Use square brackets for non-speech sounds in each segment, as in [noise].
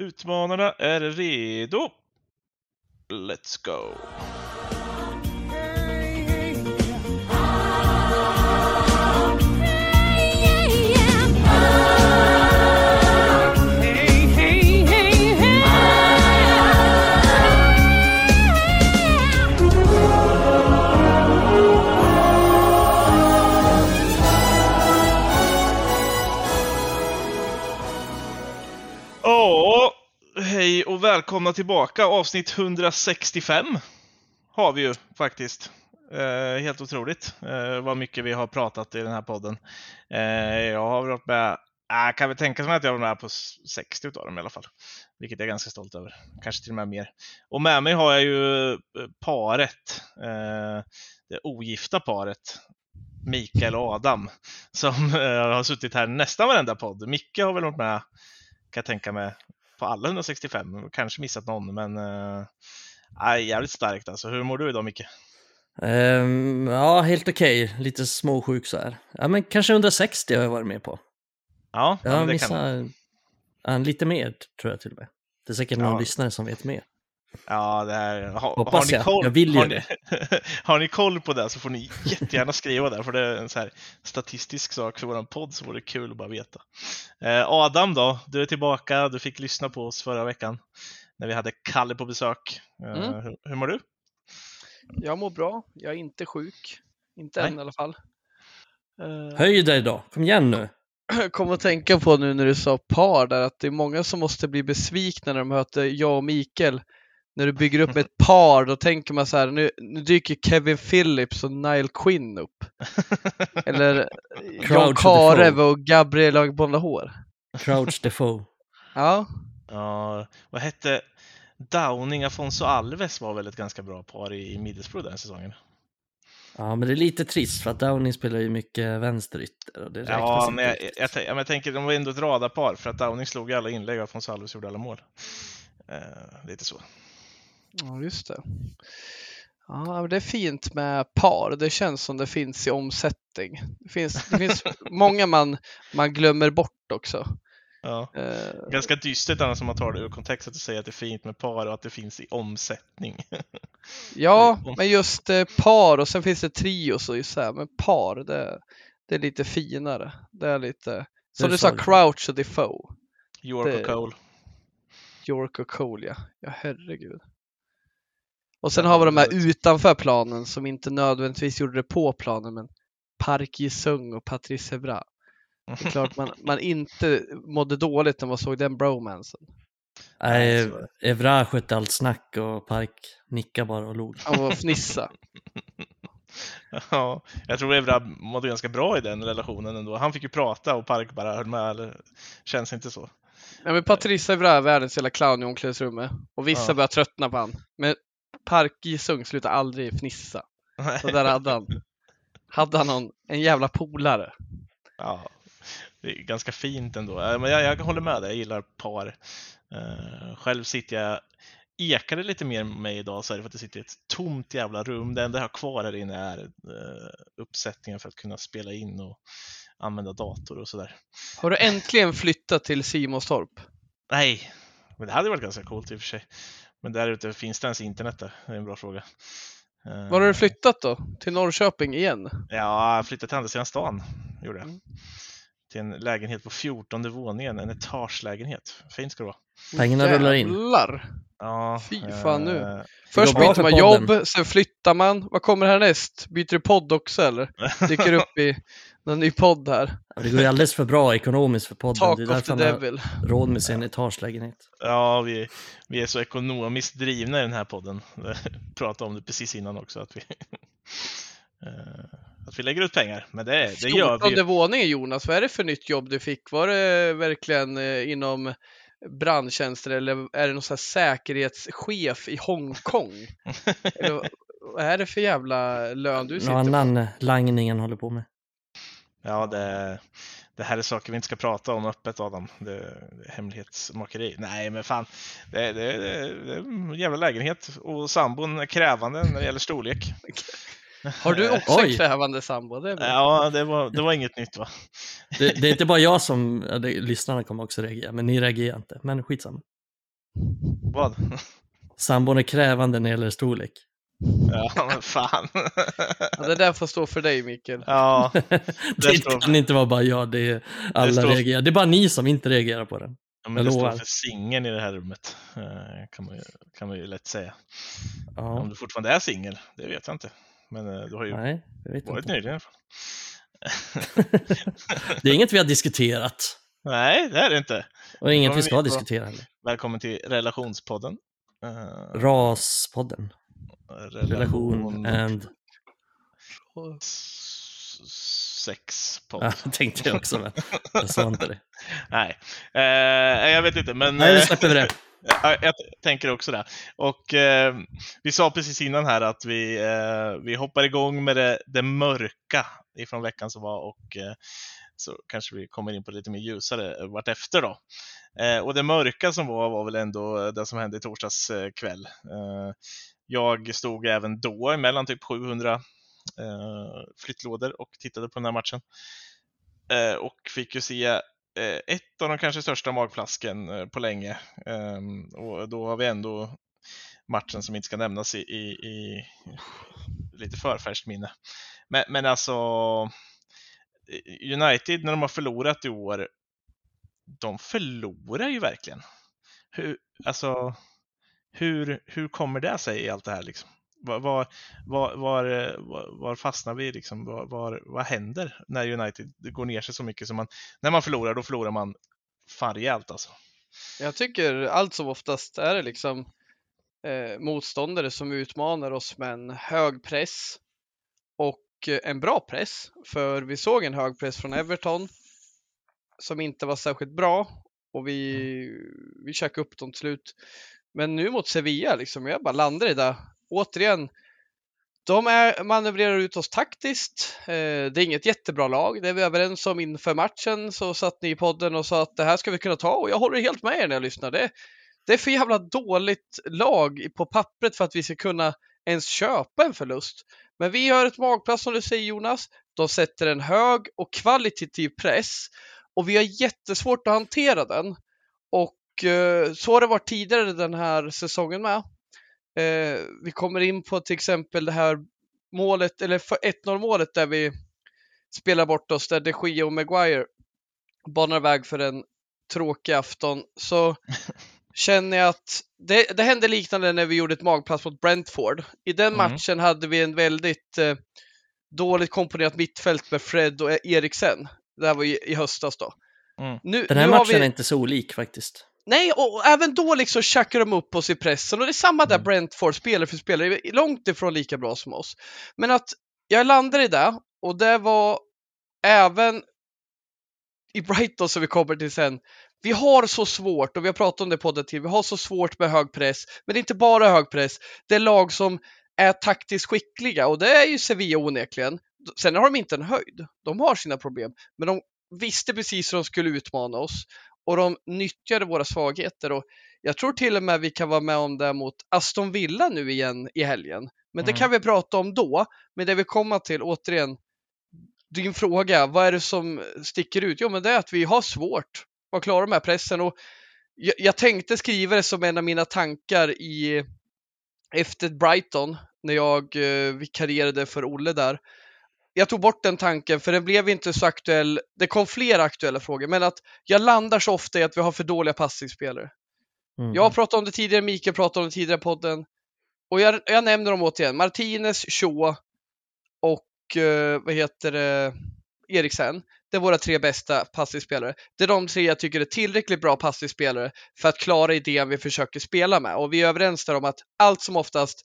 Utmanarna är redo. Let's go! Välkomna tillbaka. Avsnitt 165 har vi ju faktiskt. Eh, helt otroligt eh, vad mycket vi har pratat i den här podden. Eh, jag har varit med, eh, kan väl tänka mig att jag var med på 60 av dem i alla fall. Vilket jag är ganska stolt över. Kanske till och med mer. Och med mig har jag ju eh, paret. Eh, det ogifta paret. Mikael och Adam. Som eh, har suttit här nästan varenda podd. Micke har väl varit med kan jag tänka mig, på alla 165. Kanske missat någon, men äh, jävligt starkt alltså. Hur mår du idag Micke? Um, ja, helt okej. Okay. Lite småsjuk så här. Ja, men kanske 160 har jag varit med på. Ja, jag har missat ja, lite mer tror jag till och med. Det är säkert någon ja. lyssnare som vet mer. Ja, det här, ha, Hoppas har ni koll, jag. vill har ni, [laughs] har ni koll på det så får ni jättegärna skriva där, för det är en så här statistisk sak för våran podd så vore det kul att bara veta. Eh, Adam då, du är tillbaka, du fick lyssna på oss förra veckan när vi hade Kalle på besök. Eh, mm. hur, hur mår du? Jag mår bra, jag är inte sjuk. Inte Nej. än i alla fall. Uh... Höj dig då, kom igen nu. [clears throat] kom att tänka på nu när du sa par där att det är många som måste bli besvikna när de möter jag och Mikael när du bygger upp [laughs] ett par, då tänker man så här, nu, nu dyker Kevin Phillips och Nile Quinn upp. [laughs] Eller John Karev och Gabriel Agbonlahor. Crouch Defoe. [laughs] Ja. Ja, vad hette Downing Afonso Alves var väl ett ganska bra par i, i Middlesbrough den säsongen. Ja, men det är lite trist för att Downing spelar ju mycket vänsterytter. Och det ja, men jag, jag, jag, jag, tänker de var ändå ett radarpar för att Downing slog alla inlägg och Afonso Alves gjorde alla mål. Uh, lite så. Ja, just det. Ja, det är fint med par. Det känns som det finns i omsättning. Det finns, det finns [laughs] många man, man glömmer bort också. Ja. Uh, Ganska dystert annars om man tar det ur kontext att säga att det är fint med par och att det finns i omsättning. [laughs] ja, men just eh, par och sen finns det trios och så här, men par det, det är lite finare. Det är lite, som du sa, Crouch och Defoe. York det, och Cole. York och Cole, ja. Ja, herregud. Och sen har vi de här utanför planen som inte nödvändigtvis gjorde det på planen, men Park Ji-Sung och Patrice Evra. Det är [laughs] klart man, man inte mådde dåligt när man såg den bromansen. Nej, Evra skötte allt snack och Park nickade bara och log. Han var fnissa. [laughs] ja, jag tror Evra mådde ganska bra i den relationen ändå. Han fick ju prata och Park bara höll med, eller känns inte så. Ja, men Patrice Evra är världens jävla clown i omklädningsrummet och vissa ja. börjar tröttna på han. Men Park Ji-Sung slutar aldrig fnissa. Så där hade han, hade han någon, en jävla polare. Ja, det är ganska fint ändå. Eh, men jag, jag håller med dig, jag gillar par. Uh, själv sitter jag ekade lite mer med mig idag så är det för att jag sitter i ett tomt jävla rum. Det enda jag har kvar här inne är uh, uppsättningen för att kunna spela in och använda dator och sådär. Har du äntligen flyttat till Simonstorp? Nej, men det hade varit ganska coolt i och för sig. Men där ute, finns det ens internet där? Det är en bra fråga. Var har du flyttat då? Till Norrköping igen? Ja, jag flyttade till andra sidan stan. Gjorde jag. Mm till en lägenhet på 14 våningen, en etagelägenhet. Fint ska det vara. Pengarna rullar in. Ja, Fy fan nu. Eh, Först byter man jobb, sen flyttar man. Vad kommer härnäst? Byter du podd också eller? [laughs] Dyker upp i någon ny podd här. Ja, det går ju alldeles för bra ekonomiskt för podden. Talk det är därför man har råd med sin etagelägenhet. Ja, vi, vi är så ekonomiskt drivna i den här podden. [laughs] pratade om det precis innan också. Att vi [laughs] eh, att vi lägger ut pengar. Men det, det gör vi. 14 våningen Jonas, vad är det för nytt jobb du fick? Var det verkligen eh, inom brandtjänster eller är det någon sån säkerhetschef i Hongkong? [laughs] eller, vad är det för jävla lön du sitter Någon annan langningen håller på med. Ja, det, det här är saker vi inte ska prata om öppet Adam. Det, det är hemlighetsmakeri. Nej, men fan. Det, det, det, det är en jävla lägenhet och sambon är krävande när det gäller storlek. [laughs] Har du också Oj. en krävande sambo? Det ja, det var, det var inget nytt va? Det, det är inte bara jag som, lyssnarna kommer också reagera, men ni reagerar inte. Men skitsamma. Vad? Sambon är krävande när det gäller storlek. Ja, [laughs] men fan. Ja, det där får stå för dig Mikael. Ja, [laughs] Det står- kan inte vara bara jag, det är alla står- reagerar. Det är bara ni som inte reagerar på den. men Jag det står lovar. för singel i det här rummet. eh, Kan man, ju, kan man ju lätt säga. Om Ja, du fortfarande är singel, det vet jag inte. Men eh, du har ju nej, jag vet varit nyligen i alla fall. [laughs] Det är inget vi har diskuterat. Nej, det är det inte. Och inget vi ska på. diskutera heller. Välkommen till relationspodden. Eh, Raspodden. Relation and... s- Sexpodd. Ja, tänkte jag också, men jag sa inte det. [laughs] Nej, eh, jag vet inte, men Nej, nu eh, släpper vi det. [laughs] Ja, jag tänker också det. Och eh, vi sa precis innan här att vi, eh, vi hoppar igång med det, det mörka ifrån veckan som var och eh, så kanske vi kommer in på lite mer ljusare vartefter då. Eh, och det mörka som var var väl ändå det som hände i torsdags eh, kväll. Jag stod även då mellan typ 700 eh, flyttlådor och tittade på den här matchen. Eh, och fick ju se eh, ett av de kanske största magplasken eh, på länge. Ehm, och då har vi ändå matchen som inte ska nämnas i, i, i lite för färskt minne. Men, men alltså United när de har förlorat i år, de förlorar ju verkligen. Hur, alltså, hur, hur kommer det sig i allt det här liksom? Var, var, var, var, fastnar vi liksom? Var, var, vad händer när United går ner sig så mycket som man, när man förlorar, då förlorar man fan rejält alltså. Jag tycker allt som oftast är det liksom eh, motståndare som utmanar oss med en hög press och eh, en bra press. För vi såg en hög press från Everton som inte var särskilt bra och vi, vi käkade upp dem till slut. Men nu mot Sevilla, liksom, jag bara landar i det. Återigen, de är, manövrerar ut oss taktiskt. Eh, det är inget jättebra lag. Det är vi överens om inför matchen. Så satt ni i podden och sa att det här ska vi kunna ta och jag håller helt med er när jag lyssnar. Det, det är för jävla dåligt lag på pappret för att vi ska kunna ens köpa en förlust. Men vi gör ett magplats som du säger Jonas. De sätter en hög och kvalitativ press och vi har jättesvårt att hantera den. Och så har det varit tidigare den här säsongen med. Eh, vi kommer in på till exempel det här målet, eller för 1-0 målet där vi spelar bort oss, där de Gea och Maguire banar väg för en tråkig afton. Så [laughs] känner jag att det, det hände liknande när vi gjorde ett magplats mot Brentford. I den Mm. matchen hade vi en väldigt eh, dåligt komponerat mittfält med Fred och Eriksen. Det här var i, i höstas då. Mm. Nu, Den här nu har matchen vi... är inte så olik faktiskt. Nej, och, även då liksom tjackar de upp oss i pressen och det är samma där Mm. Brentford, spelare för spelare, långt ifrån lika bra som oss. Men att jag landar i det och det var även i Brighton som vi kommer till sen. Vi har så svårt, och vi har pratat om det på podden till, vi har så svårt med hög press. Men det är inte bara hög press, det är lag som är taktiskt skickliga och det är ju Sevilla onekligen. Sen har de inte en höjd, de har sina problem, men de visste precis hur de skulle utmana oss och de nyttjade våra svagheter och jag tror till och med vi kan vara med om det mot Aston Villa nu igen i helgen. Men det Mm. kan vi prata om då. Men det vi kommer till, återigen, din fråga, vad är det som sticker ut? Jo, men det är att vi har svårt att klara här pressen och jag, jag tänkte skriva det som en av mina tankar i efter Brighton när jag eh, vikarierade för Olle där. Jag tog bort den tanken för den blev inte så aktuell. Det kom flera aktuella frågor, men att jag landar så ofta i att vi har för dåliga passningsspelare. Mm. Jag har pratat om det tidigare, Mikael pratade om det tidigare i podden. Och jag, jag nämner dem återigen. Martinez, Shaw och eh, vad heter det, Eriksen. Det är våra tre bästa passningsspelare. Det är de tre jag tycker är tillräckligt bra passningsspelare för att klara idén vi försöker spela med. Och vi är överens där om att allt som oftast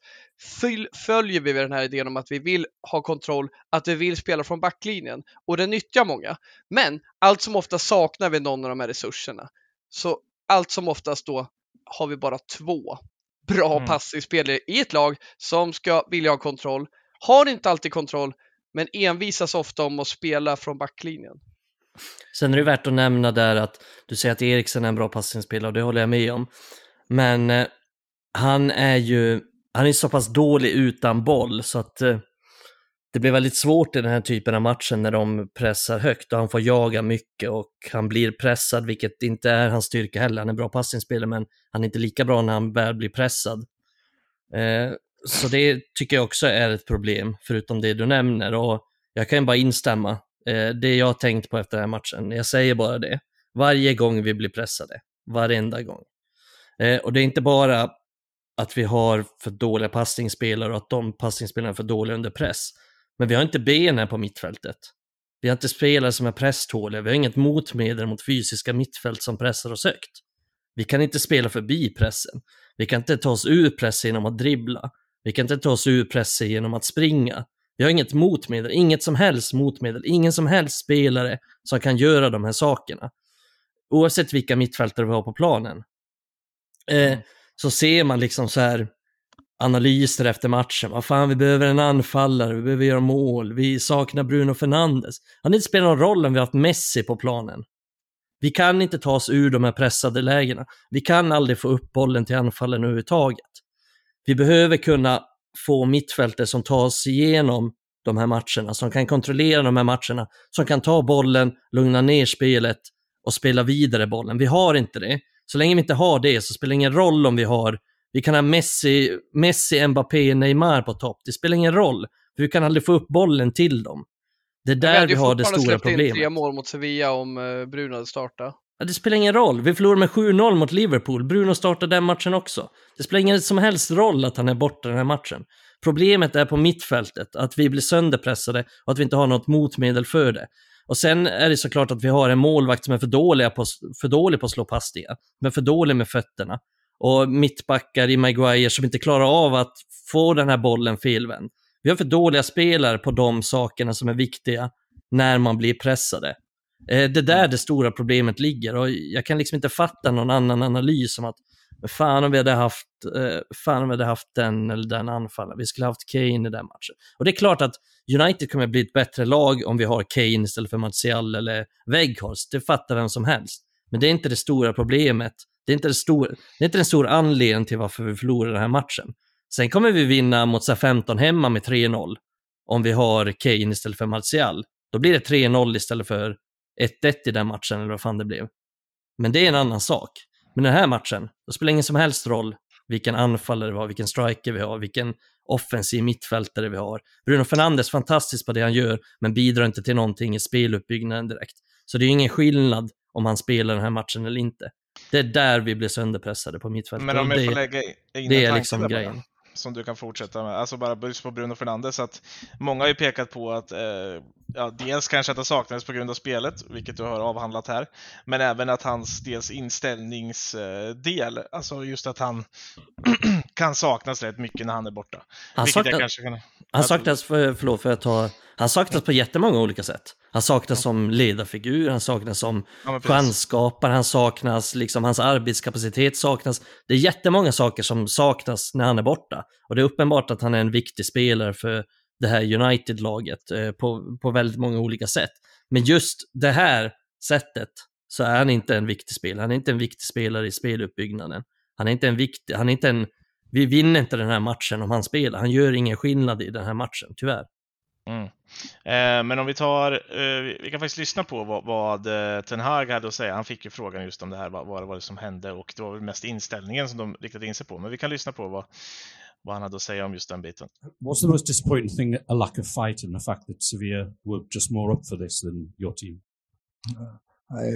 följer vi den här idén om att vi vill ha kontroll, att vi vill spela från backlinjen. Och det nyttjar många. Men allt som oftast saknar vi någon av de här resurserna. Så allt som oftast då har vi bara två bra Mm. passningsspelare i ett lag som ska vilja ha kontroll. Har inte alltid kontroll, men envisas ofta om att spela från backlinjen. Sen är det värt att nämna där att du säger att Eriksen är en bra passningsspelare och det håller jag med om. Men eh, han är ju, han är så pass dålig utan boll så att eh, det blir väldigt svårt i den här typen av matcher när de pressar högt och han får jaga mycket och han blir pressad, vilket inte är hans styrka heller. Han är bra passningsspelare, men han är inte lika bra när han väl blir pressad. Eh, så det tycker jag också är ett problem, förutom det du nämner. Och jag kan bara instämma. Eh, det jag har tänkt på efter den här matchen, jag säger bara det. Varje gång vi blir pressade, varenda gång. Eh, och det är inte bara att vi har för dåliga passningsspelare och att de passningsspelarna är för dåliga under press. Men vi har inte benen på mittfältet. Vi har inte spelare som är presståliga, vi har inget motmedel mot fysiska mittfält som pressar oss högt. Vi kan inte spela förbi pressen. Vi kan inte ta oss ur pressen genom att dribbla. Vi kan inte ta oss ur pressen genom att springa. Vi har inget motmedel, inget som helst motmedel, ingen som helst spelare som kan göra de här sakerna. Oavsett vilka mittfältare vi har på planen. Eh, så ser man liksom så här analyser efter matchen. Vad fan, vi behöver en anfallare, vi behöver göra mål, vi saknar Bruno Fernandes. Han inte spelat någon roll om vi har haft Messi på planen. Vi kan inte ta oss ur de här pressade lägena. Vi kan aldrig få upp bollen till anfallen överhuvudtaget. Vi behöver kunna få mittfältare som tar oss igenom de här matcherna, som kan kontrollera de här matcherna, som kan ta bollen, lugna ner spelet och spela vidare bollen. Vi har inte det. Så länge vi inte har det så spelar det ingen roll om vi har, vi kan ha Messi, Messi, Mbappé, Neymar på topp. Det spelar ingen roll, för vi kan aldrig få upp bollen till dem. Det är där vi, har det stora problemet. Vi hade tre mål mot Sevilla om eh, Bruno hade startat. Ja, det spelar ingen roll. Vi förlorade med 7-0 mot Liverpool. Bruno startade den matchen också. Det spelar ingen som helst roll att han är borta den här matchen. Problemet är på mittfältet, att vi blir sönderpressade och att vi inte har något motmedel för det. Och sen är det såklart att vi har en målvakt som är för, dålig på, för dålig på att slå passningar, men för dålig med fötterna. Och mittbackar i Maguire som inte klarar av att få den här bollen felvänd. Vi har för dåliga spelare på de sakerna som är viktiga när man blir pressade. Eh, det är där det stora problemet ligger och jag kan liksom inte fatta någon annan analys om att fan om vi hade haft, eh, fan om vi hade haft den eller den anfallaren, vi skulle haft Kane i den matchen. Och det är klart att United kommer bli ett bättre lag om vi har Kane istället för Martial eller Weghorst, det fattar vem som helst. Men det är inte det stora problemet. Det är inte, det stor, det är inte den stora anledningen till varför vi förlorar den här matchen. Sen kommer vi vinna mot 15 hemma med 3-0 om vi har Kane istället för Martial. Då blir det 3-0 istället för 1-1 i den matchen, eller vad fan det blev. Men det är en annan sak. Men den här matchen, då spelar det ingen som helst roll vilken anfallare vi har, vilken striker vi har, vilken offensiv mittfältare vi har. Bruno Fernandes fantastisk på det han gör, men bidrar inte till någonting i speluppbyggnaden direkt. Så det är ingen skillnad om han spelar den här matchen eller inte. Det är där vi blir sönderpressade på mittfältet. Men om jag får lägga in det är liksom grejen som du kan fortsätta med. Alltså bara just på Bruno Fernandes. Att många har ju pekat på att eh, ja, dels kanske att det saknades på grund av spelet, vilket du har avhandlat här. Men även att hans dels inställningsdel, alltså just att han [clears throat] kan saknas rätt mycket när han är borta. Han, sakna, kan, han saknas, för, förlåt för att ta, han saknas på jättemånga olika sätt. Han saknas som ledarfigur, han saknas som ja, chansskapare, han saknas, liksom hans arbetskapacitet saknas. Det är jättemånga saker som saknas när han är borta. Och det är uppenbart att han är en viktig spelare för det här United-laget eh, på, på väldigt många olika sätt. Men just det här sättet så är han inte en viktig spelare. Han är inte en viktig spelare i speluppbyggnaden. Han är inte en viktig, han är inte en, vi vinner inte den här matchen om han spelar. Han gör ingen skillnad i den här matchen, tyvärr. Mm. Eh, men om vi tar, eh, vi kan faktiskt lyssna på vad, vad eh, Ten Hag hade att säga. Han fick ju frågan just om det här, vad, vad det var som hände och det var väl mest inställningen som de riktade in sig på. Men vi kan lyssna på vad, vad han hade att säga om just den biten. What's the most disappointing thing? A lack of fight and the fact that Sevilla were just more up for this than your team? Uh, I,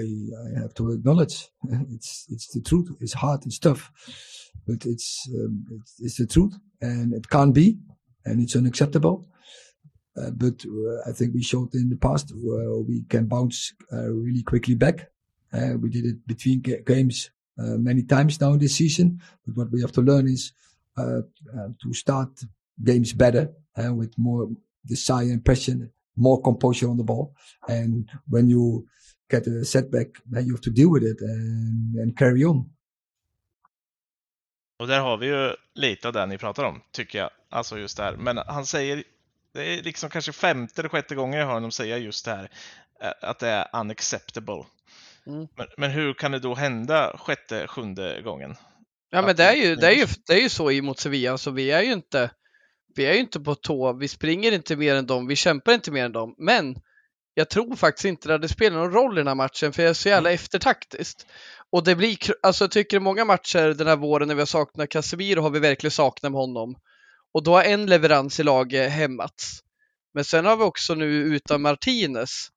I have to acknowledge [laughs] it's it's the truth. It's hard. It's tough, but it's um, it's, it's the truth, and it can't be, and it's unacceptable. Uh, but uh, I think we showed in the past we can bounce uh, really quickly back. Uh, we did it between games many times now this season. But what we have to learn is to start games better and with more desire and passion, more composure on the ball. And when you get a setback, then you have to deal with it and, and carry on. Och där har vi ju lite av det ni pratar om, tycker jag. Alltså just det här. Men han säger det är liksom kanske femte eller sjätte gången jag hör honom säga just det här, eh, att det är unacceptable. Mm. Men, men, hur kan det då hända sjätte, sjunde gången? Ja, men det är ju, det är ju, det är ju så mot Sevilla, så vi är ju inte vi är ju inte på tå, vi springer inte mer än dem, vi kämpar inte mer än dem, men jag tror faktiskt inte det hade spelat någon roll i den här matchen för jag är så jävla eftertaktiskt. Och det blir, alltså jag tycker många matcher den här våren när vi har saknat Casemiro har vi verkligen saknat med honom. Och då har en leverans i laget hämmats. Men sen har vi också nu utan Martinez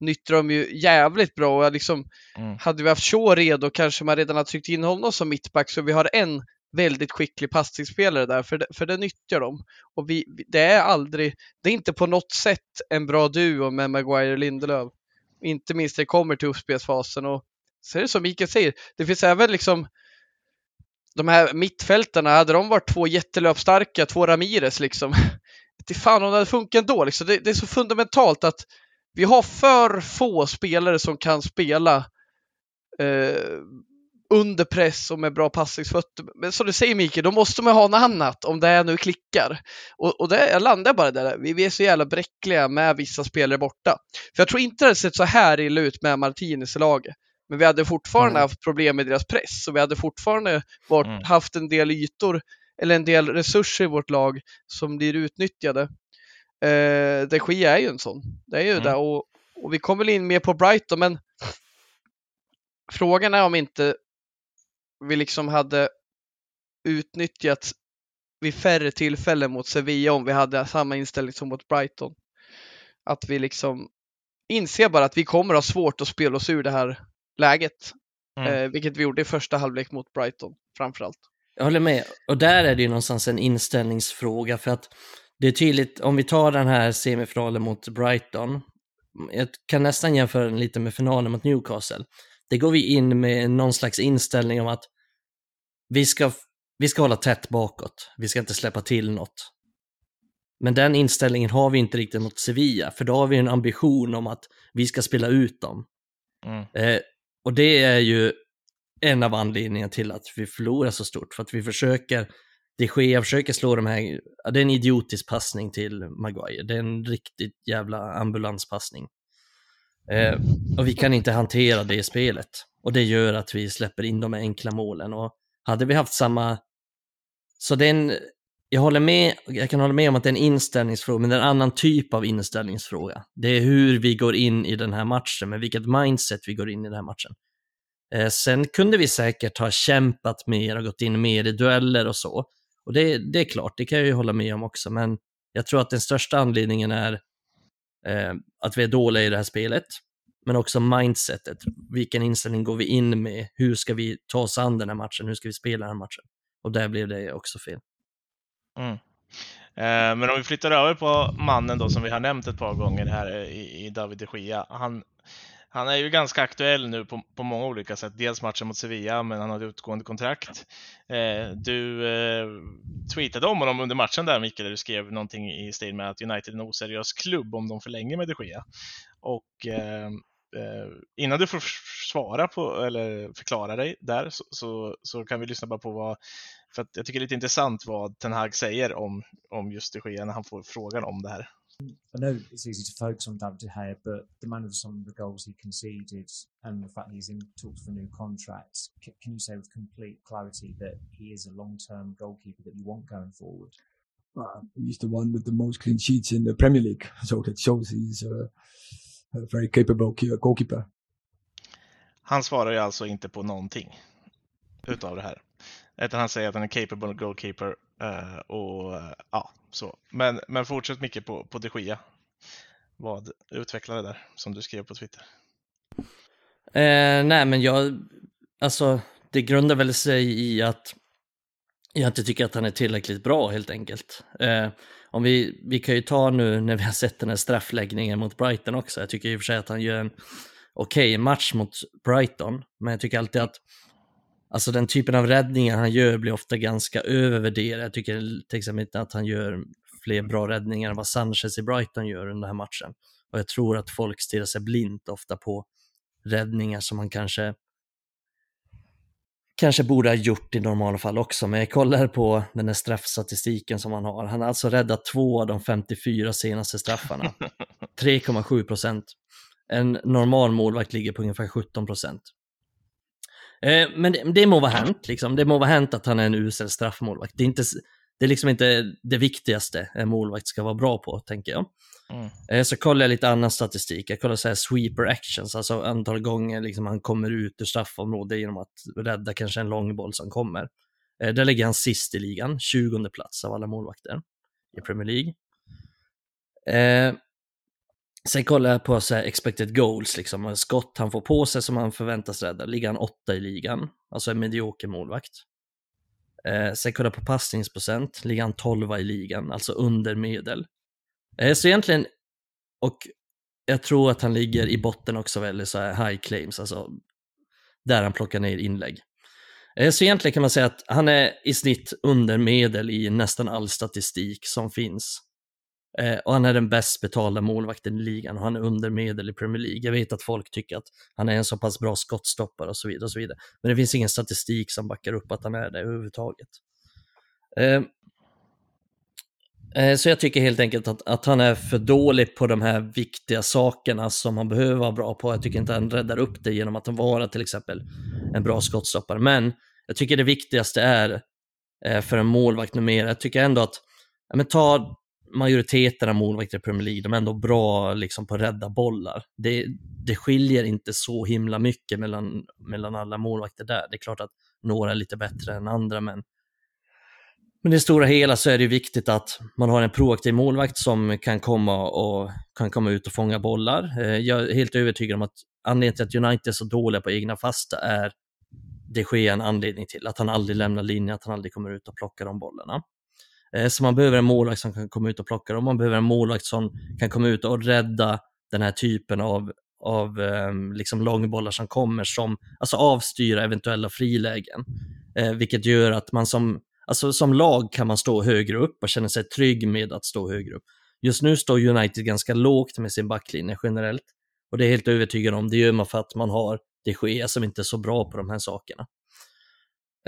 nyttjar de ju jävligt bra och liksom Mm. hade vi haft Shaw redo kanske man redan har tryckt in honom som mittback så vi har en väldigt skicklig passningsspelare där för det, för det nyttjar de. Och vi, vi- det är aldrig, det är inte på något sätt en bra duo med Maguire och Lindelöf. Inte minst när det kommer till uppspelsfasen och så är det som Mikael säger, det finns även liksom de här mittfältarna, hade de varit två jättelöpstarka, två Ramirez liksom, [laughs] det fan om det hade funkat ändå. Liksom. Det, det är så fundamentalt att vi har för få spelare som kan spela eh, under press och med bra passningsfötter. Men som du säger Mikael, då måste man ha något annat om det här nu klickar. Och, och det, jag landar bara där, vi, vi är så jävla bräckliga med vissa spelare borta. För jag tror inte det hade sett så här illa ut med Martinez i laget. Men vi hade fortfarande Mm. haft problem med deras press och vi hade fortfarande varit, Mm. haft en del ytor eller en del resurser i vårt lag som blir utnyttjade. Eh, de Gia är ju en sån. Det är ju Mm. det och, och vi kommer väl in mer på Brighton men frågan är om inte vi liksom hade utnyttjat vid färre tillfällen mot Sevilla om vi hade samma inställning som mot Brighton. Att vi liksom inser bara att vi kommer ha svårt att spela oss ur det här läget. Mm. Eh, vilket vi gjorde i första halvlek mot Brighton framförallt. Jag håller med. Och där är det ju någonstans en inställningsfråga för att det är tydligt, om vi tar den här semifinalen mot Brighton, jag kan nästan jämföra den lite med finalen mot Newcastle. Det går vi in med någon slags inställning om att vi ska, vi ska hålla tätt bakåt, vi ska inte släppa till något. Men den inställningen har vi inte riktigt mot Sevilla, för då har vi en ambition om att vi ska spela ut dem. Mm. Eh, och det är ju en av anledningarna till att vi förlorar så stort, för att vi försöker, de Gea försöker slå de här, ja, det är en idiotisk passning till Maguire, det är en riktigt jävla ambulanspassning. Eh, och vi kan inte hantera det i spelet. Och det gör att vi släpper in de enkla målen. Och hade vi haft samma... Så det är en... Jag, håller med, jag kan hålla med om att det är en inställningsfråga, men det är en annan typ av inställningsfråga. Det är hur vi går in i den här matchen, med vilket mindset vi går in i den här matchen. Eh, sen kunde vi säkert ha kämpat mer och gått in mer i dueller och så. Och det, det är klart, det kan jag ju hålla med om också, men jag tror att den största anledningen är eh, att vi är dåliga i det här spelet, men också mindsetet. Vilken inställning går vi in med? Hur ska vi ta oss an den här matchen? Hur ska vi spela den här matchen? Och där blev det också fel. Mm. Eh, Men om vi flyttar över på mannen då som vi har nämnt ett par gånger här i, i David de Gia. Han, han är ju ganska aktuell nu på, på många olika sätt. Dels matchen mot Sevilla, men han har ett utgående kontrakt. Eh, du eh, tweetade om honom under matchen där Mikael, där du skrev någonting i stil med att United är en oseriös klubb om de förlänger med de Gia. Och eh, eh, innan du får svara på eller förklara dig där så, så, så kan vi lyssna bara på vad för att jag tycker det är lite intressant vad Ten Hag säger om, om just de Gea när han får frågan om det här. I know it's easy to focus on David De Gea, but the man of some of the goals he conceded and the fact he's in talks for a new contract, can you say with complete clarity that he is a long-term goalkeeper that you want going forward? Uh, he's the one with the most clean sheets in the Premier League, [laughs] so that shows he's a, a very capable ke- goalkeeper. Han svarar ju alltså inte på någonting utav det här. Utan han säger att han är capable goalkeeper Uh, och uh, ja, så. Men, men fortsätt mycket på, på de Gia. Vad utvecklar det där som du skrev på Twitter? Eh, nej, men jag, alltså, det grundar väl sig i att jag inte tycker att han är tillräckligt bra helt enkelt. Eh, om vi, vi kan ju ta nu när vi har sett den här straffläggningen mot Brighton också. Jag tycker i och för sig att han gör en okej match mot Brighton, men jag tycker alltid att alltså den typen av räddningar han gör blir ofta ganska övervärderade. Jag tycker till exempel inte att han gör fler bra räddningar än vad Sanchez i Brighton gör under den här matchen. Och jag tror att folk stirrar sig blint ofta på räddningar som han kanske kanske borde ha gjort i normala fall också, men jag kollar på den här straffstatistiken som han har. Han har alltså räddat två av de 54 senaste straffarna. [laughs] 3,7 procent. En normal målvakt ligger på ungefär 17 procent. Eh, men det, det må vara hänt, liksom. det må vara hänt att han är en usel straffmålvakt. Det är inte, det är liksom inte det viktigaste en målvakt ska vara bra på, tänker jag. Mm. Eh, Så kollar jag lite annan statistik. Jag kollar så här sweeper actions, alltså antal gånger liksom han kommer ut ur straffområdet genom att rädda kanske en långboll som kommer. Eh, Där ligger han sist i ligan, 20 plats av alla målvakter i Premier League. Eh, sen kollar jag på så här expected goals, liksom, skott han får på sig som han förväntas rädda. Ligger han åtta i ligan, alltså en medioker målvakt. Eh, sen kollar jag på passningsprocent, ligger han 12 i ligan, alltså under medel. Eh, så egentligen, och jag tror att han ligger i botten också väldigt så här high claims, alltså där han plockar ner inlägg. Eh, Så egentligen kan man säga att han är i snitt under medel i nästan all statistik som finns. Eh, Och han är den bäst betalda målvakten i ligan och han är under medel i Premier League. Jag vet att folk tycker att han är en så pass bra skottstoppare och så vidare. Och så vidare. Men det finns ingen statistik som backar upp att han är det överhuvudtaget. Eh, eh, Så jag tycker helt enkelt att, att han är för dålig på de här viktiga sakerna som han behöver vara bra på. Jag tycker inte han räddar upp det genom att han vara till exempel en bra skottstoppare. Men jag tycker det viktigaste är eh, för en målvakt numera, jag tycker ändå att, ja, men ta majoriteten av målvakter i Premier League, de är ändå bra liksom, på att rädda bollar. Det, det skiljer inte så himla mycket mellan, mellan alla målvakter där. Det är klart att några är lite bättre än andra, men men i det stora hela så är det viktigt att man har en proaktiv målvakt som kan komma, och, kan komma ut och fånga bollar. Eh, jag är helt övertygad om att anledningen till att United är så dåliga på egna fasta är det sker en anledning till, att han aldrig lämnar linjen, att han aldrig kommer ut och plockar de bollarna. Eh, så man behöver en målvakt som kan komma ut och plocka dem, man behöver en målvakt som kan komma ut och rädda den här typen av, av ehm, liksom långbollar som kommer, som, alltså avstyra eventuella frilägen. Eh, vilket gör att man som, alltså som lag kan man stå högre upp och känna sig trygg med att stå högre upp. Just nu står United ganska lågt med sin backlinje generellt. Och det är helt övertygad om, det gör man för att man har de Gea som inte är så bra på de här sakerna.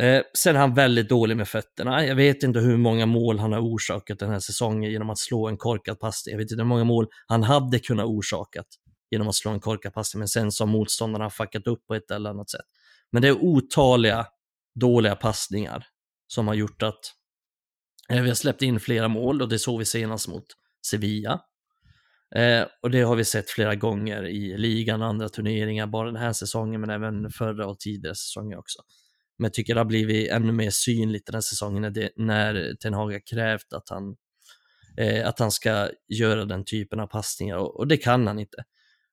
Eh, sen är han väldigt dålig med fötterna. Jag vet inte hur många mål han har orsakat den här säsongen genom att slå en korkad passning. Jag vet inte hur många mål han hade kunnat orsakat genom att slå en korkad passning, men sen som motståndarna har fuckat upp på ett eller annat sätt. Men det är otaliga dåliga passningar som har gjort att eh, vi har släppt in flera mål och det såg vi senast mot Sevilla. Eh, och det har vi sett flera gånger i ligan och andra turneringar, bara den här säsongen men även förra och tidigare säsonger också. Men jag tycker det har blivit ännu mer synligt den här säsongen när, det, när Ten Hag har krävt att han, eh, att han ska göra den typen av passningar och, och det kan han inte.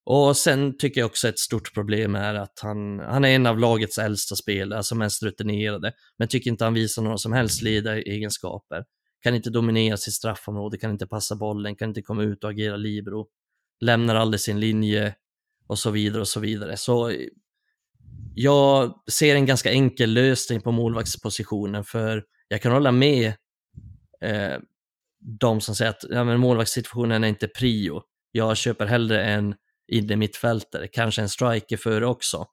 Och sen tycker jag också ett stort problem är att han, han är en av lagets äldsta spelare, alltså mest rutinerade, men tycker inte han visar några som helst ledaregenskaper. Kan inte dominera sitt straffområde, kan inte passa bollen, kan inte komma ut och agera libero, lämnar aldrig sin linje och så vidare och så vidare. Så jag ser en ganska enkel lösning på målvaktspositionen för jag kan hålla med eh, de som säger att ja, men målvaktssituationen är inte prio. Jag köper hellre en inne mittfältare, kanske en striker före också.